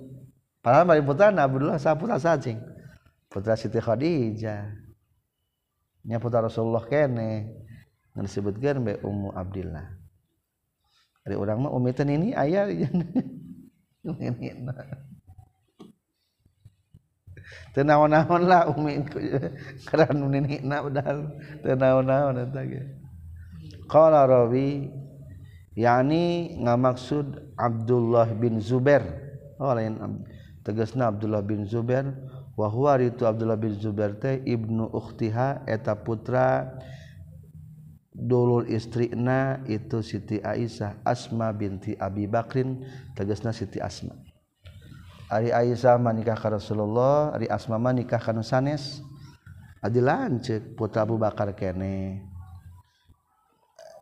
Padahal bari putra Abdullah sa putra sacing. Putra Siti Khadijah. Nya putra Rasulullah kene. Ngan disebutkeun be Ummu Abdillah. Ari urang mah umi ini aya Teu naon-naon lah Rabi yani ngamaksud Abdullah bin Zubair. Oh, lain tegesna Abdullah bin Zubair. Wa huwa itu Abdullah bin Zubair teh Ibnu Ukhtiha eta putra dulul istrina itu Siti Aisyah Asma binti Abi Bakrin tegasna Siti Asma. Ari Aisyah menikah ka Rasulullah Ari Asma menikah ka sanes Adi lanceuk putra Abu Bakar kene.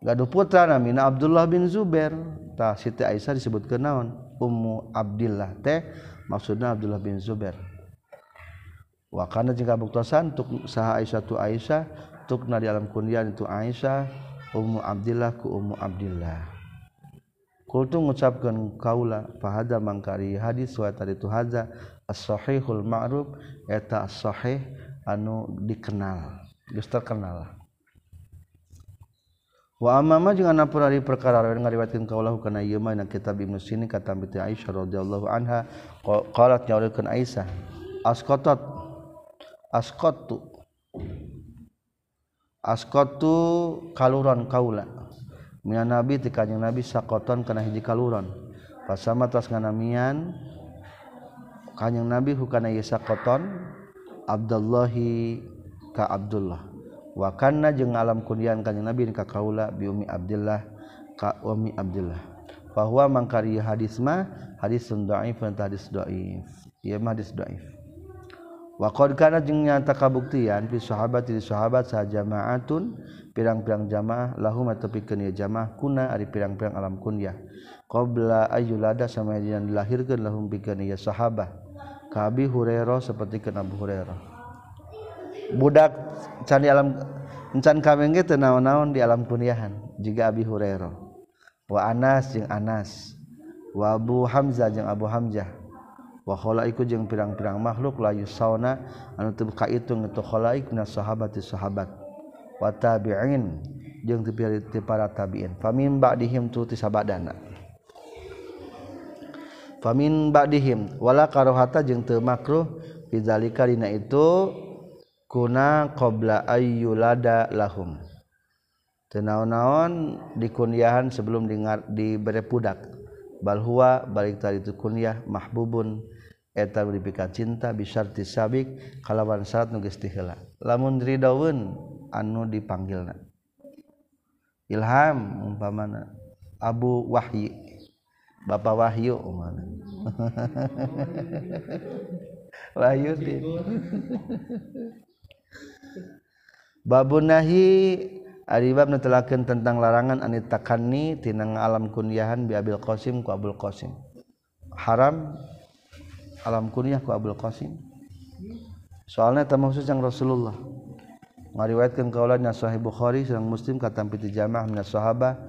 Gaduh putra namina Abdullah bin Zubair. Tah Siti Aisyah disebut kenaon Ummu Abdillah teh maksudna Abdullah bin Zubair. Wa kana jika kabuktosan tuk saha Aisyah tu Aisyah tuk na di alam kundian itu Aisyah Ummu Abdillah ku Ummu Abdillah. Kultu ngucapkeun kaula fahada mangkari hadis wa tadi tu hadza as-sahihul ma'ruf eta sahih anu dikenal geus terkenal. Wa amma jeung anapun ari perkara ngariwayatkeun kaulah kana ieu mah kitab Ibnu Sini kata binti Aisyah radhiyallahu anha. Qalat nyaurkeun Aisyah asqatat asqatu askotu kaluran kaula. Mina nabi ti kanjeng nabi sakoton kana hiji kaluron pasama tas nganamian kanjeng nabi hukana ieu sakoton Abdullahi ka Abdullah. Wa kana jeung alam kundian kanjeng nabi ka kaula bi ummi Abdullah ka ummi Abdullah bahwa mangkari hadis mah hadis dhaif hadis dhaif. Ieu mah hadis dhaif. Wa qad kana jeung nyata kabuktian fi sahabat di sahabat sa jamaatun pirang-pirang jamaah lahum tepikeun ieu jamaah kuna ari pirang-pirang alam kunyah. Qabla ayyulada sama yang dilahirkeun lahum pikeun ieu sahabah. Ka Abi Hurairah saperti kana Abu Hurairah. Budak can di alam encan kawin ge teu naon-naon di alam kunyahan jiga Abi Hurairah. Wa Anas jeung Anas. Wa Abu Hamzah jeung Abu Hamzah wa khalaiku jeung pirang-pirang makhluk la yusauna anu teu kaitung itu khalaik na sahabati sahabat watabiin jeung ti para tabiin. Famin ba'dihim tu tisabadana. Famin ba'dihim wala karohata jeung teu makruh bidzalika dina itu kuna qabla ayyulada lahum. Tenaon-naon dikunyahan sebelum diberi budak bal huwa balik tadi itu kunyah mahbubun eta uripika cinta bisarti sabik kalawan syarat nu geus lamun ridaweun anu dipanggilna. Ilham umpamana Abu Wahyi Bapak Wahyu umpamana wahyu Babun nahi ari bab netelakeun tentang larangan anit takanni tina alam kunyahan bi Abil Qasim ku Abul Qasim. Haram alam kunyah ku Abdul Qasim. Soalnya tema khusus yang Rasulullah. Ngariwayatkan kaulannya Sahih Bukhari sedang Muslim katampi piti jamaah minas sahabah.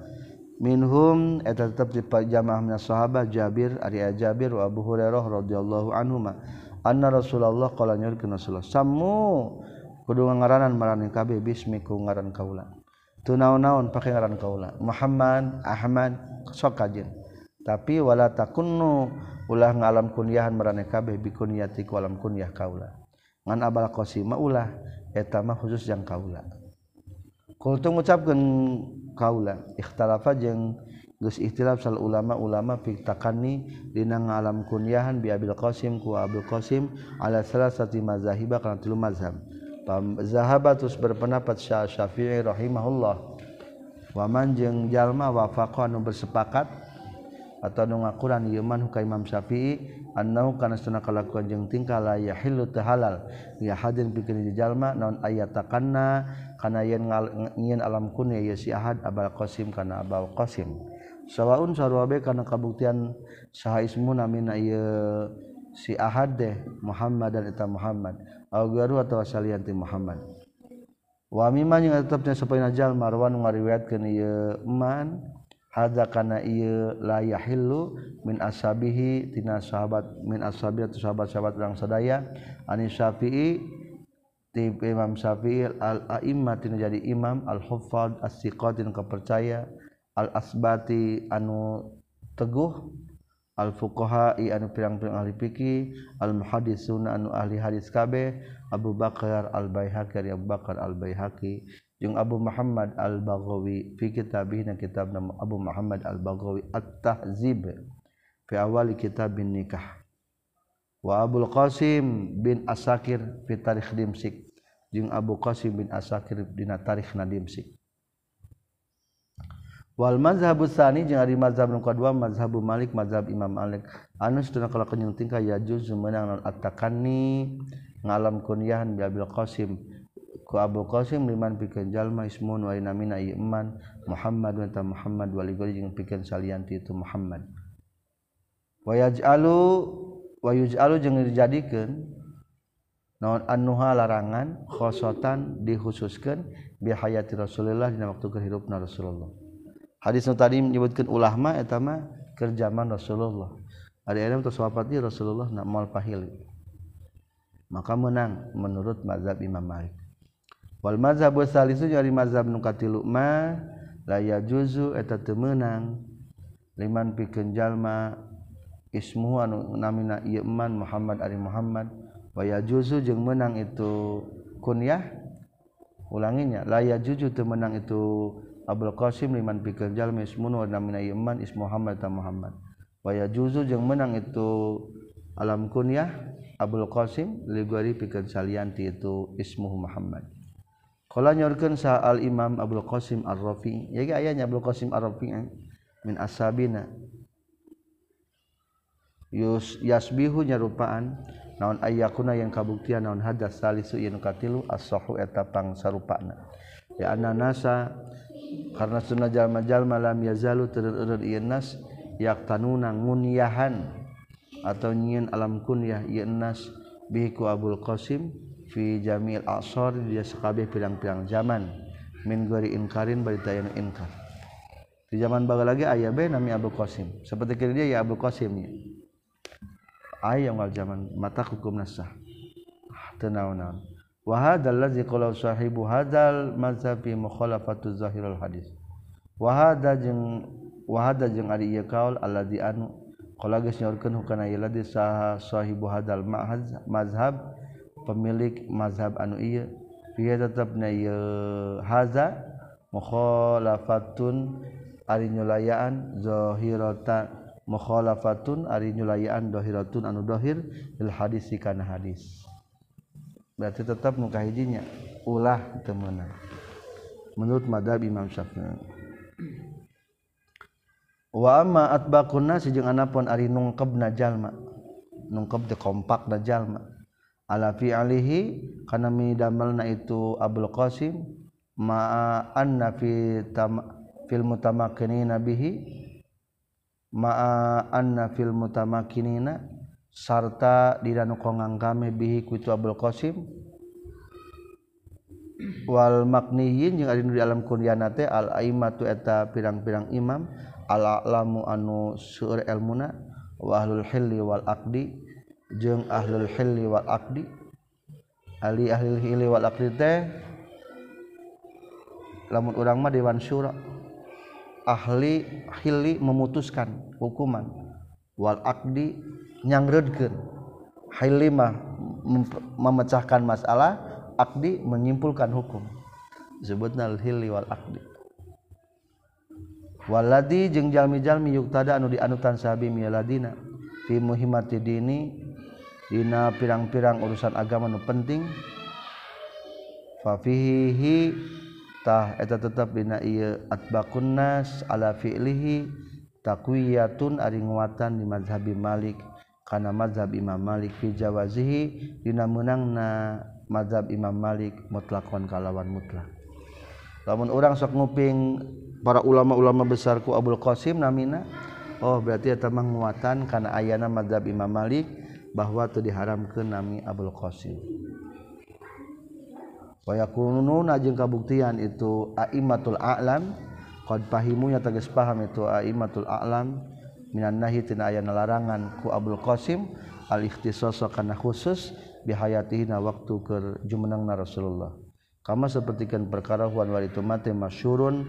Minhum eta tetap di jamaah minas sahabah Jabir ari Jabir wa Abu Hurairah radhiyallahu anhuma. Anna Rasulullah qala nyurkeun Rasulullah sammu! Kudu ngaranan marani kabeh bismi ku ngaran kaula. Tu naon-naon pake ngaran kaula. Muhammad Ahmad sok kajin. Tapi wala takunnu ulah ngalam kunyahan marane kabeh bikunyati ku alam kunyah kaula. Ngan abal qasim ulah etama khusus yang kaula. Kultu ngucapkeun kaula ikhtalafa jeung geus ikhtilaf sal ulama-ulama fi takani dina ngalam kunyahan bi Abil Qasim ku Abdul Qasim ala salasati mazahiba kana tilu mazhab. Zahabat terus berpendapat Syafi'i rahimahullah. Waman jeung jalma wafaqa bersepakat atau nu ngakuran ieu man ka Imam Syafi'i annahu kana sunah kalakuan jeung tingkah la yahillu tahalal ya hadin pikeun jalma naon ayatakanna kana yen ngieun alam kun ya si ahad abal qasim kana abal qasim. Sawaun sarwabe kana kabuktian saha ismuna min ieu si ahad deh Muhammad dan eta Muhammad. Au garu atawa salian ti Muhammad. Wa mimma yang tetepna sapaina jalma marwan ngariwayatkeun ieu man hadza kana ieu iya la yahillu min ashabihi tina sahabat min ashabi atau sahabat-sahabat urang sadaya. Ani syafi'i ti imam syafi'i al a'immah tina jadi imam al huffaz as siqat tina kepercaya al asbati anu teguh al fuqaha anu pirang-pirang ahli fikih al muhaddisuna anu ahli hadis kabeh Abu Bakar al Baihaqi Abu Bakar al Baihaqi al-Baihaqi Abu Muhammad al-baghawi fi kitabihna kitab nama Abu Muhammad al-baghawi at-tahzib fi awali kitab bin nikah. Wa Abu Qasim bin Asakir fi tarikh Dimsik. Jeung Abu Qasim bin Asakir dina tarikh Dimsik. Wal mazhab tsani jeung ari mazhab nu kadua mazhab Malik mazhab Imam Malik. Anu seduna kala kenyung tingkah ya juz meunang at-takanni. Ngalam kunyahan bi Abil ku Abu Qasim liman pikeun jalma ismun wa inna mina iman. Muhammad wa ta Muhammad wa ligori jeung pikeun salian ti itu Muhammad. Wa yaj'alu wa yuj'alu jeung dijadikeun naon annuha larangan khosotan dikhususkeun bi hayati Rasulullah dina waktu kehidupna Rasulullah. Hadis nu tadi menyebutkeun ulama eta mah keur zaman Rasulullah. Ari eta tos wafatnya Rasulullah nak moal pahil maka menang menurut mazhab Imam Malik. wal mazhab salisu ari mazhab nu katilu ma la yajuzu eta teu meunang. Liman pikeun jalma ismuhu anu namina ieu man Muhammad ari Muhammad. Wa yajuzu jeung meunang itu kunyah ulanginya la yajuzu teu meunang itu Abdul Qasim liman pikeun jalma ismuhu namina ieu man is Muhammad ta Muhammad. Waya juzu jeung menang itu alam kunyah Abdul Qasim ligori pikeun salianti itu ismuhu Muhammad. Kala nyorkeun sa Al Imam Abdul Qasim Ar-Rafi, ya ge aya nya Abdul Qasim Ar-Rafi eh. min ashabina. Yus yasbihu nyarupaan naon ayyakuna yang kabuktian naon hadas salisu yen katilu as-sahu eta pangsarupana. Ya anna nasa karena sunnah jalma-jalma lam yazalu tereur ieu nas yaktanuna ngunyahan atau nyian alam kunyah ieu nas bihi ku Abdul Qasim fi jamil asor dia sekabeh pilang-pilang zaman. Min gori inkarin berita yang inkar. Di zaman baga lagi ayah be nami Abu Qasim. Seperti kira dia ya Abu Qasim nya ayah wal zaman mata hukum nasah tenau-naun wa hadzal qala sahibu hadzal mazhab fi mukhalafatu zahirul hadis. Wa hadza jeung wa hadza jeung ari ieu kaul alladzi anu qala geus nyorkeun hukana ieu ladzi sahibu mazhab pemilik mazhab anu iya dia tetap na haza mukhalafatun ari nyulayaan zahirata mukhalafatun ari nyulayaan dohiratun anu dohir il hadis kana hadis. Berarti tetap muka hijinya ulah temenan menurut madhab Imam Syafi'i. Wa amma atbaqun nasi jeung anapun ari nungkebna jalma. Nungkeb de kompak na jalma. ala fi alihi kana midamelna itu Abdul Qasim ma'a anna fi tam fil mutamakkinina bihi ma'a anna fil mutamakkinina sarta diranu kongang kami bihi ku itu Abdul Qasim. Wal makniyin jeung ari di alam kunyana teh al aimatu eta pirang-pirang imam al alamu anu seueur ilmuna wa ahlul hilli wal aqdi jeung ahlul hilli wal aqdi ahli ahlul hilli wal aqdi teh lamun urang mah dewan syura ahli hilli memutuskan hukuman wal aqdi nyangreudkeun. Hilli mah memecahkan masalah aqdi menyimpulkan hukum. Sebutna al hilli wal aqdi. Waladi jeung jalmi-jalmi yuktada anu dianutan sahabi miladina fi muhimmati dini Dina pirang-pirang urusan agama nu penting. Fafihihitah eta tetap dina ieu atbaqunnas ala fi'lihi taqwiyatun ari nguatan di mazhab Malik. Kana mazhab Imam Malik fi jawazihi dina meunangna mazhab Imam Malik mutlakon kalawan mutlak. Lamun urang sok nguping para ulama-ulama besarku Abdul Qasim namina oh berarti eta mah nguatan kana ayana mazhab Imam Malik. bahwa itu diharam ke nami Abul Qsim jeung kabuktian itu aimatul alam qad pahimunya tegas paham itu aimatul alam minan nahi tina aya larangan ku Abdul Qasim al ikhtisas kana khusus bihayatihi na waktu ke jumenangna Rasulullah. Kama sapertikeun perkara huan wal itu mate masyurun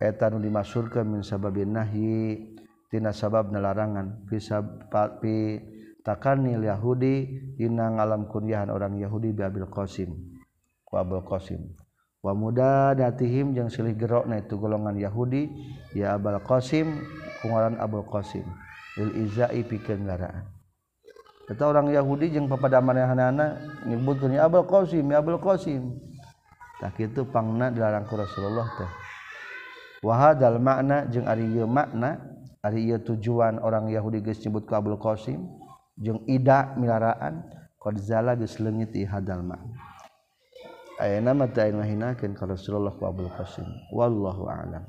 eta nu dimasyurkeun min sababin nahi tina sabab larangan fi sabab takanil Yahudi dina ngalam kunyahan orang Yahudi bi Abil Qasim ku Abul Qasim. Wa mudadatihim jeung silih gerokna itu golongan Yahudi ya Abul Qasim kungaran Abul Qasim. Lil izai pikeun garaan eta orang Yahudi jeung papadamanehna nyebutkeun ya Abul Qasim ya Abul Qasim. Tak itu pangna dilarang ku Rasulullah teh. Wahadal makna jeung ari ieu makna ari ieu tujuan orang Yahudi geus nyebut ka Abul Qasim. jeung ida milaraan qad zala geus leungit i hadal ma. Ayeuna mah teu ka Rasulullah wa Abul Qasim. Wallahu a'lam.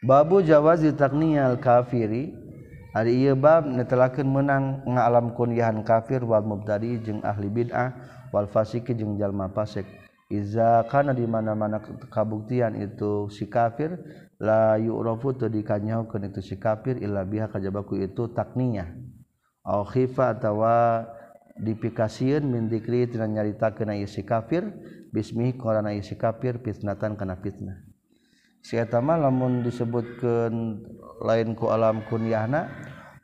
Babu jawazi taqniyal kafiri ari ieu bab netelakeun meunang ngalam kunyahan kafir wal mubtadi jeung ahli bid'ah wal fasiki jeung jalma fasik. Iza kana di mana-mana kabuktian itu si kafir la yu'rafu teu dikanyahukeun itu si kafir illa biha kajabaku itu takninya au khifa atawa dipikasieun min dzikri tina nyaritakeun ieu si kafir bismihi qarana ieu si kafir fitnatan kana fitnah. Si eta mah lamun disebutkeun lain ku alam kunyahna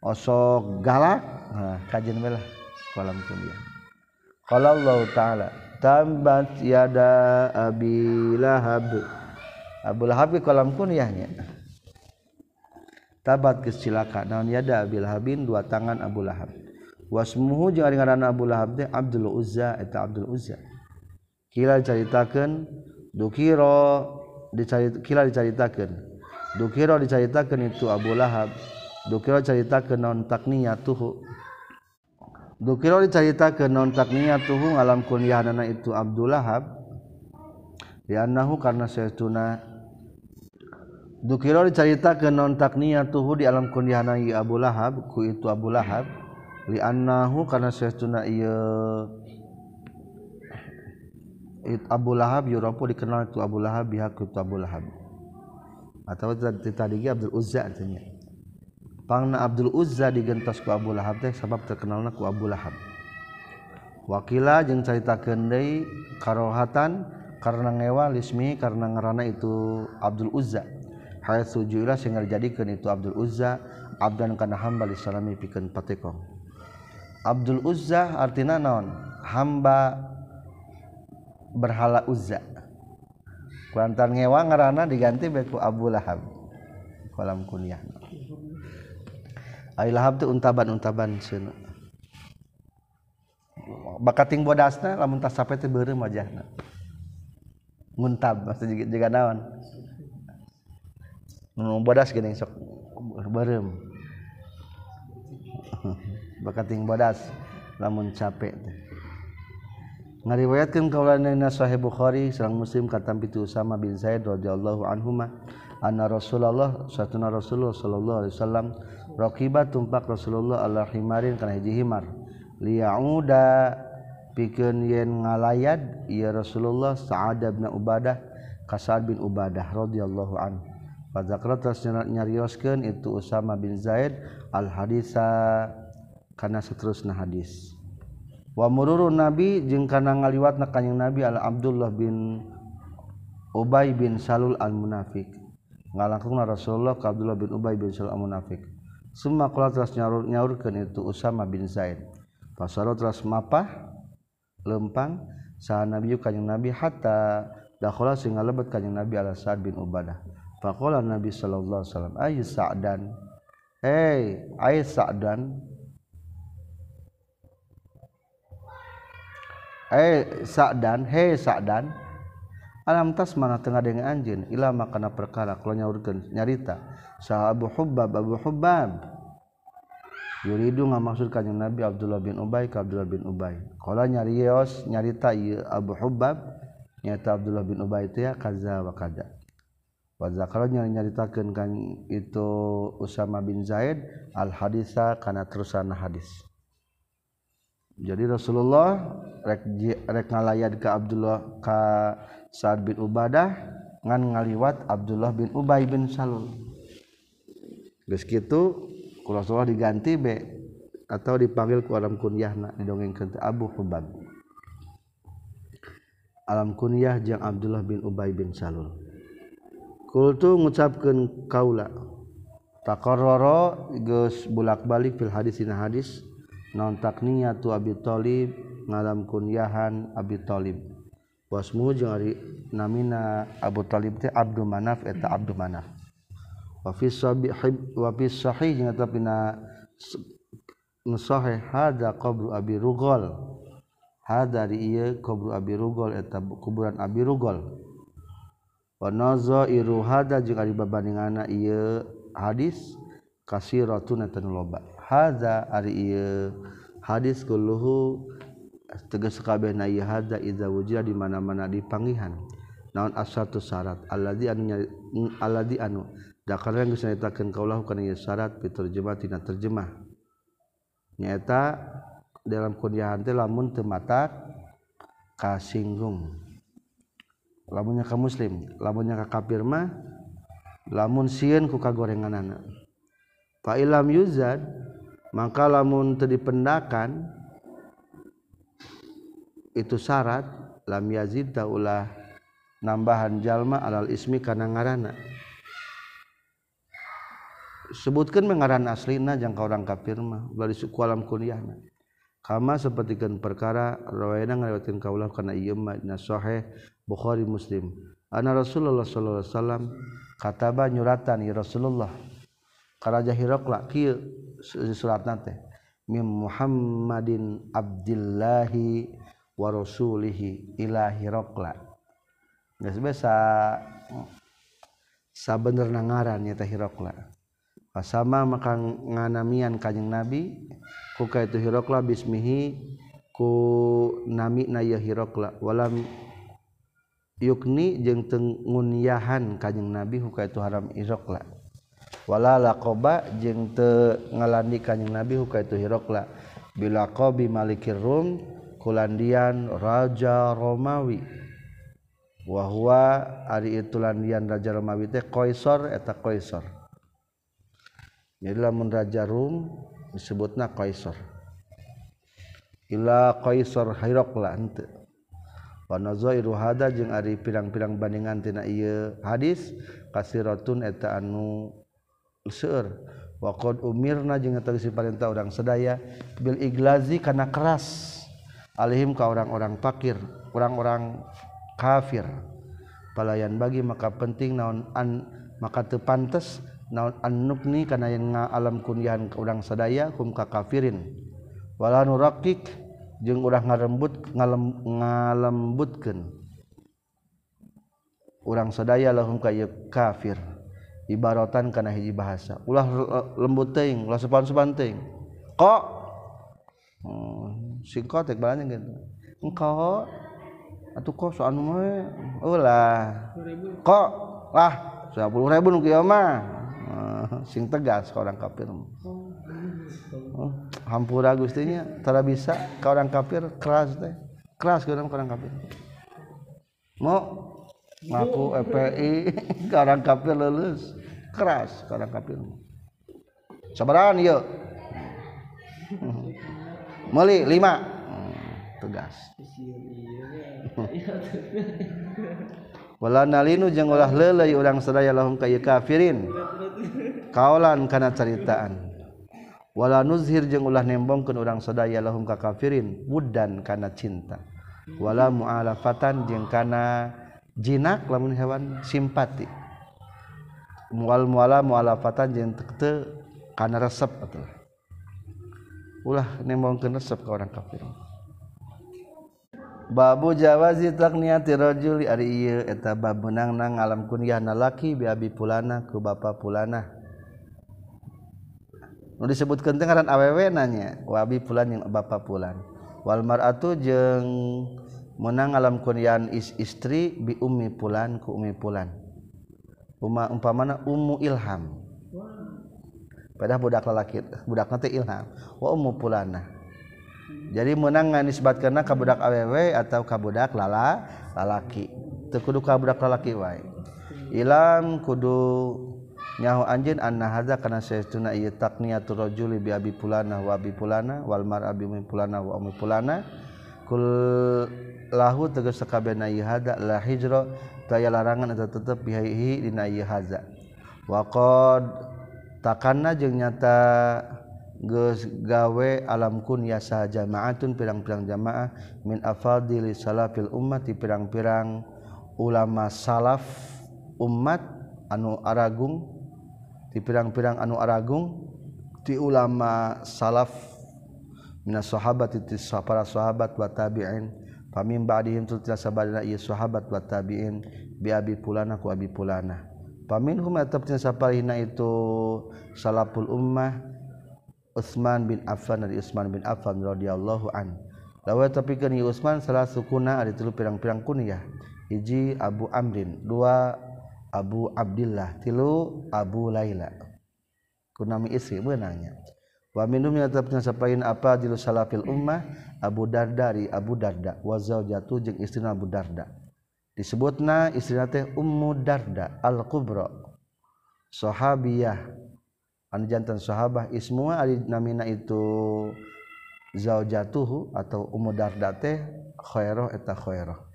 osok galak nah kajen we lah ku alam kunyah. Qala Allah taala tambat yada abi lahab Abu Lahab kolam kunyahnya. Tabat kecilaka naon yada abi lahabin dua tangan Abu Lahab. Wasmuhu jeung ari ngaranna Abu Lahab teh Abdul Uzza eta Abdul Uzza. Kila dicaritakeun dukiro dicarit kila dicaritakeun. Dukiro dicaritakeun itu Abu Lahab. Dukiro dicaritakeun naon takniyatuhu Dukiro diceritakeun non takniyatuhu ngalam kunyahanana itu Abdullah Lahab. Liannahu karena saytuna Dukiro diceritakeun non takniyatuhu di alam kunyahana ieu Abu Lahab ku itu Abu Lahab. Liannahu karena saytuna ieu it Abu Lahab yurapu dikenal itu Abu Lahab biha ku itu Abu Lahab. Atau tadi Abdul Uzza artinya. Pangna Abdul Uzza digentos ku Abu Lahab teh sabab terkenalna ku Abu Lahab. Wakila jeung caritakeun deui karohatan karena ngewa lismi karena ngarana itu Abdul Uzza haitsu juila sing dijadikeun itu Abdul Uzza abdan kana hamba li salami pikeun patekong Abdul Uzza artina naon? Hamba berhala Uzza. Kuantar ngewa ngarana diganti beku Abu Lahab kolam kunyah. Lahab tuh untaban-untaban bakating bodasna lamun tas sampai teh beureum wajahna muntab maksud naon bodas gini sok barem bakating bodas. Lamun capek teh. Ngariwayatkeun kaulana sahih bukhari sareng muslim katam pitu usama bin zaid radhiyallahu anhuma anna rasulullah satuna rasulullah sallallahu alaihi wasallam raqiba tumpak rasulullah ala himarin kana hiji himar. Liyauda pikeun yen ngalayad ya rasulullah sa'ad bin ubadah kasad bin ubadah radhiyallahu anhu. Fadzakra terus nyarioskeun itu Usama bin Zaid al hadisa kana seterusna hadis. Wa mururu nabi jeung kana ngaliwatna kanjing nabi al Abdullah bin Ubay bin Salul al munafiq ngalangkungna Rasulullah ka Abdullah bin Ubay bin Salul al munafiq semua kalau terus nyaur nyaurkan itu Usama bin Zaid. Pasaro terus mapah lempang sah Nabi kanjeng Nabi hatta dakhala sing lebet kanjeng Nabi ala Sa'ad bin Ubadah faqala Nabi sallallahu alaihi wasallam ayu Sa'dan? Hey ay Sa'dan. Hey Sa'dan? Hey Sa'dan. Alam tas mana tengah dengan anjin ila makana perkara kalau nyaurkeun nyarita. Sah Abu Hubbab Abu Hubbab. Yuridu ngamaksud kanjeng Nabi Abdullah bin Ubay ka Abdullah bin Ubay. Qala nyarios nyarita ieu Abu Hubbab. Nyata Abdullah bin Ubay teh ya kaza wa kada wa zakara nyaritakeun kan itu Usama bin Zaid al hadisa kana terusana hadis. Jadi Rasulullah rek rek ka Abdullah ka Sa'ad bin Ubadah ngan ngaliwat Abdullah bin Ubay bin Salul. Geus kitu ku Rasulullah diganti be atau dipanggil ku alam kunyahna didongengkeun Abu Hubab. Alam kunyah jeung Abdullah bin Ubay bin Salul kultu ngucapkan kaula. Takororo geus bulak-balik fil hadis dina hadis non takniyatu Abi Thalib ngalam kunyahan Abi Thalib. Wasmu jeung ari namina Abu Thalib teh Abdul Manaf eta Abdul Manaf. Wa fi sahih wa fi sahih jeung eta pina nusahih hada qabru Abi Rugol. Hada di ieu qabru Abi Rugol eta kuburan Abi Rugol. wanozo iruhada jeung ari babandingana ieu hadis kasiratun eta loba. Hadza ari ieu hadis kulluhu tegas kabehna ieu hadza idza wujida di mana-mana dipanggihan naon asatu syarat? Alladzi anu alladzi anu Dakar yang nyaritakeun kaulah kana syarat diterjemah tidak terjemah. Nyaeta dalam kunyahan teh lamun teu matak kasinggung. Lamunnya ka muslim lamunnya ka kafir mah lamun sieun ku kagorenganana fa ilam yuzad maka lamun teu dipendakan itu syarat lam yazid ulah nambahan jalma alal ismi kana ngaranna sebutkan mengaran aslina jangka orang kafir mah bari suku alam kunyahna kama sepertikan perkara rawayana ngariwatkeun kaulah kana ieu mah sahih Bukhari Muslim. Ana Rasulullah sallallahu alaihi wasallam kataba nyuratan ya Rasulullah ka Raja Hiraqla kieu suratna teh mim Muhammadin Abdillahi wa rasulihi ila Hiraqla. Geus biasa sabenerna ngaran nya teh Hiraqla. Sama maka nganamian kanjing Nabi ku ka itu Hiraqla bismihi ku nami na ya Hiraqla walam yukni jeung tengunyahan kanyeng nabi huka itu haram hirokla wala lakoba jeung te ngalandi kanyeng nabi huka itu hirokla bila kobi malikir rum kulandian raja romawi. Wahwa ari itu landian raja romawi teh koisor eta koisor jadi lamun raja rum disebutna koisor ila koisor hirokla henteu. Wanazoiruhada jeung Ari pirang-pirang bandingantina ieu. Hadis kasiratun eta anu seueur waqad umirna jeung eta geus urang sadaya bil iglazi kana keras alihim ka orang-orang fakir orang-orang kafir. Palayan bagi maka penting naon an maka teu pantes naon annubni kana yang ngaalam kunyahan ka urang sadaya hum ka kafirin. Wala nurakik udah ngarembut ngalem ngalembutkan orang sedaya lahum kay kafir. Ibaratan karena hiji bahasa. Ulah lembut teing ulah sepan sepanting kok hmm, singkotek banyak gitu engkau atau kok soal mah ulah. Kok lah sepuluh ribu nukiyo mah. Sing tegas orang kafir Oh, hampura gustinya tara bisa. Ke orang kafir keras teh. Keras ke orang kafir mau ngaku FPI ke orang kafir lulus keras ke orang kafir sabaran yuk Meli lima. Tegas. Wala nalinu jeung ulah leuleuy urang sadaya lahum ka kafirin. Kaulan kana caritaan wala nuzhir jeung ulah nembongkeun urang sadaya lahum ka kafirin wuddan kana cinta. Wala mu'alafatan jeung kana jinak lamun hewan simpati. Mual muala mu'alafatan jeung teu kana resep atuh. Ulah nembongkeun resep ka orang kafir Babu jawazi takniati rajuli ari ieu eta bab meunangna ngalam kunyahna laki bi abi pulana ku bapa pulana nu disebutkan dengaran awewe nanya wabi pulan yang bapak pulan. Walmar atuh jeng menang alam kunyan is istri bi ummi pulan ku ummi pulan. Uma umpamana ummu ilham. Padahal budak lalaki budak nanti ilham. Wa ummu pulana jadi menang nisbatkeun ka budak awewe atau ka budak lala lalaki. Teu kudu ka budak lalaki wae. Ilham kudu nyahu anjin anna hadza kana saytuna ieu taqniyatu rajuli bi abi pulana wa abi pulana wal mar abi pulana wa ummi pulana. Kul lahu tegas sakabehna ieu hadza la hijra taya larangan eta tetep bihi dina ieu hadza wa qad takanna jeung nyata geus gawe alam kun yasa jama'atun pirang-pirang jamaah min afadili salafil ummati pirang-pirang ulama salaf umat anu aragung di pirang-pirang anu Aragung ti ulama salaf minas sahabat itu para sahabat wa tabi'in. Pamim ba'dihim tu tilasa badana ieu sahabat wa tabi'in bi abi pulana ku abi pulana paminhum atap tilasa parihna itu salaful ummah Utsman bin Affan dari Utsman bin Affan radhiyallahu an. Lawa tapi kan Utsman salah sukuna ada tilu pirang-pirang kunyah hiji Abu Amrin dua Abu Abdullah tilu Abu Laila. Kunami istri benarnya wa minumnya tetapnya sapain apa jilu salafil ummah? Abu Dardari Abu Darda. Wa zaujatu jeung istrina Abu Darda. Disebutna istrina teh Ummu Darda Al Kubra sahabiyah. Anu jantan sahabah ismua ari namina itu zaujatuhu atau Ummu Darda teh khairah eta khairah.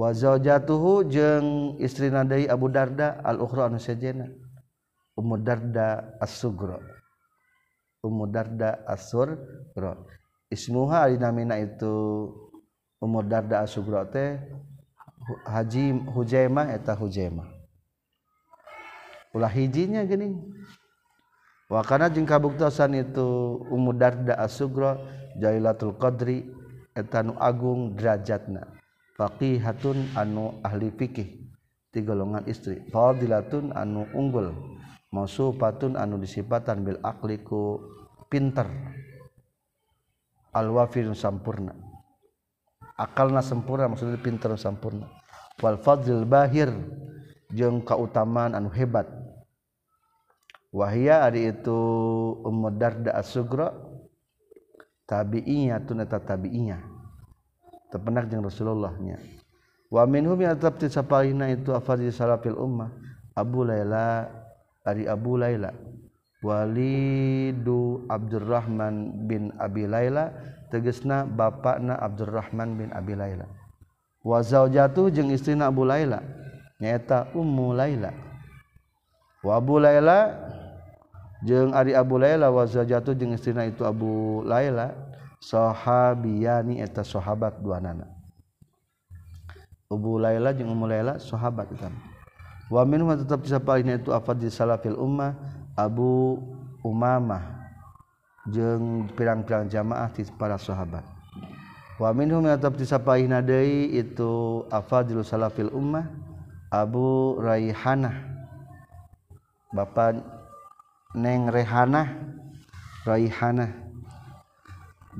waza jatuhu jeung istri nadai Abu Darda al-ukhra anu sejena Ummu Darda as-sugra Ummu Darda as-sugra ismuha dinamina itu Ummu Darda as-sugra teh Haji Hujaimah eta Hujaimah. Ulah hijinya geuning wa kana jeung kabuktosan itu Ummu Darda as-sugra Jailatul Qadri eta nu agung derajatna. Faqihatun anu ahli fikih ti golongan istri. Fadilatun anu unggul mausufatun anu disipatan bil aqli ku pinter. Al wafir sampurna. Akalna sempurna maksudnya pinter sampurna. Wal fadlil bahir jeung kautamaan anu hebat. Wahia ari itu ummu darda as-sugra tabi'iyah tun eta tabi'iyah tepenak jeung Rasulullahnya. Wa minhum ya tetap tisapalina itu afadil salafil ummah Abu Laila ari Abu Laila. Walidu Abdurrahman bin Abi Laila tegesna bapakna Abdurrahman bin Abi Laila. Wa zaujatuh jeung istrina Abu Laila nyaeta Ummu Laila. Wa Abu Laila jeung ari Abu Laila wa zaujatuh jeung istrina itu Abu Laila sahabiyani eta sahabat dua nana. Abu Laila jeung Ummu Laila sahabat itu wa minhum tetap disapalina itu afadil salafil ummah Abu Umamah jeung pirang-pirang jamaah ti para sahabat. Wa minhum tetap disapalina deui itu afadil salafil ummah Abu Raihanah. Bapak Neng Rehanah Raihanah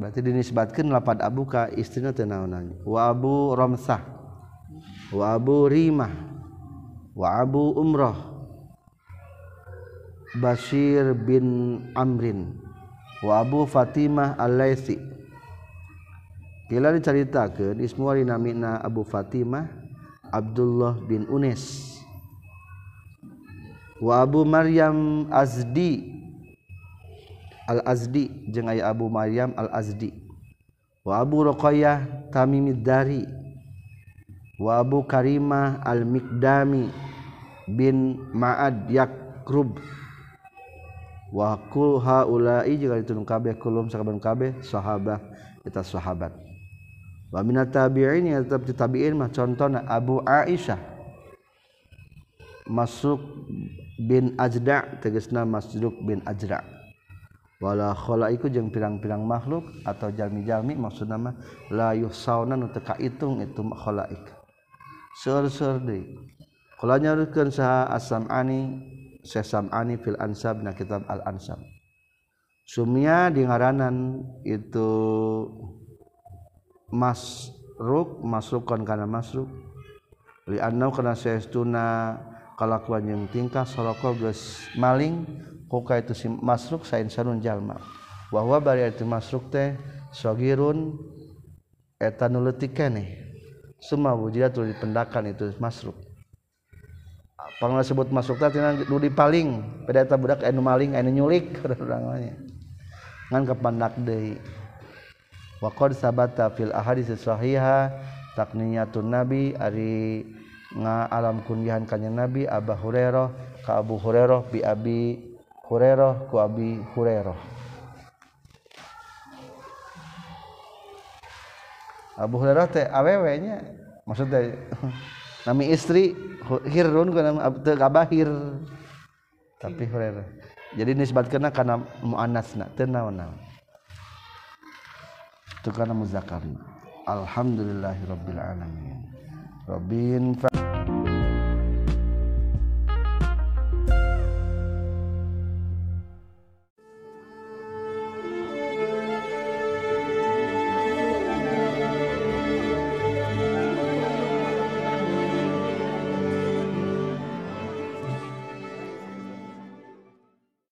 berarti dinisbatkeun lapad Abu ka istrina teu naonan wa Abu Ramsah wa Abu Rimah wa Abu Umrah Bashir bin Amrin wa Abu Fatimah Al-Laitsi Kila diceritakeun ismu namina Abu Fatimah Abdullah bin Unes wa Abu Maryam Azdi Al-Azdi jeung aya Abu Maryam Al-Azdi. Wa Abu Ruqayyah Tamimid Dari wa Abu Karimah Al-Mikdami bin Ma'ad Yakrub. Wa kul haula'i juga ditulung kabeh kulum sakaban kabeh sahabat kita sahabat. Wa minat tabi'in ya tetap di tabi'in mah contohna Abu Aisyah. Masuk bin Ajda tegasna Masruk bin Ajda wala khalaiku jeung pirang-pirang makhluk atau jalmi-jalmi maksudna mah la yusauna nu teu kaitung itu khalaik seur-seur deui. Kula nyarukeun saha as-sam'ani Syekh fil Ansab na kitab Al Ansab. Sumia di ngaranan itu masruk masrukkan kana masruk. Li annau kana saestuna kalakuan yang tingkah soroko geus maling kuka itu si masruk sain sarun jalma. Bahwa bari itu masruk teh sogirun eta nu leutik keneh semua wujidatul dipendakan itu masruk. Panglah sebut masuk tadi nu di paling pada eta budak anu maling anu nyulik namanya ngan kepandak deui. Wa qad sabata fil ahadits sahiha takniyatun nabi ari nga alam kunyahan kanjeng nabi Abu Hurairah ka Abu Hurairah bi Abi Hurairah ku Abi Hurairah. Abu Hurairah teh awewe nya maksudnya nami istri hirun kana kabahir tapi hurera jadi nisbatkeuna kana muannasna teu naon-naon. Itu kana muzakkarna alhamdulillahirabbil alamin. Rabbin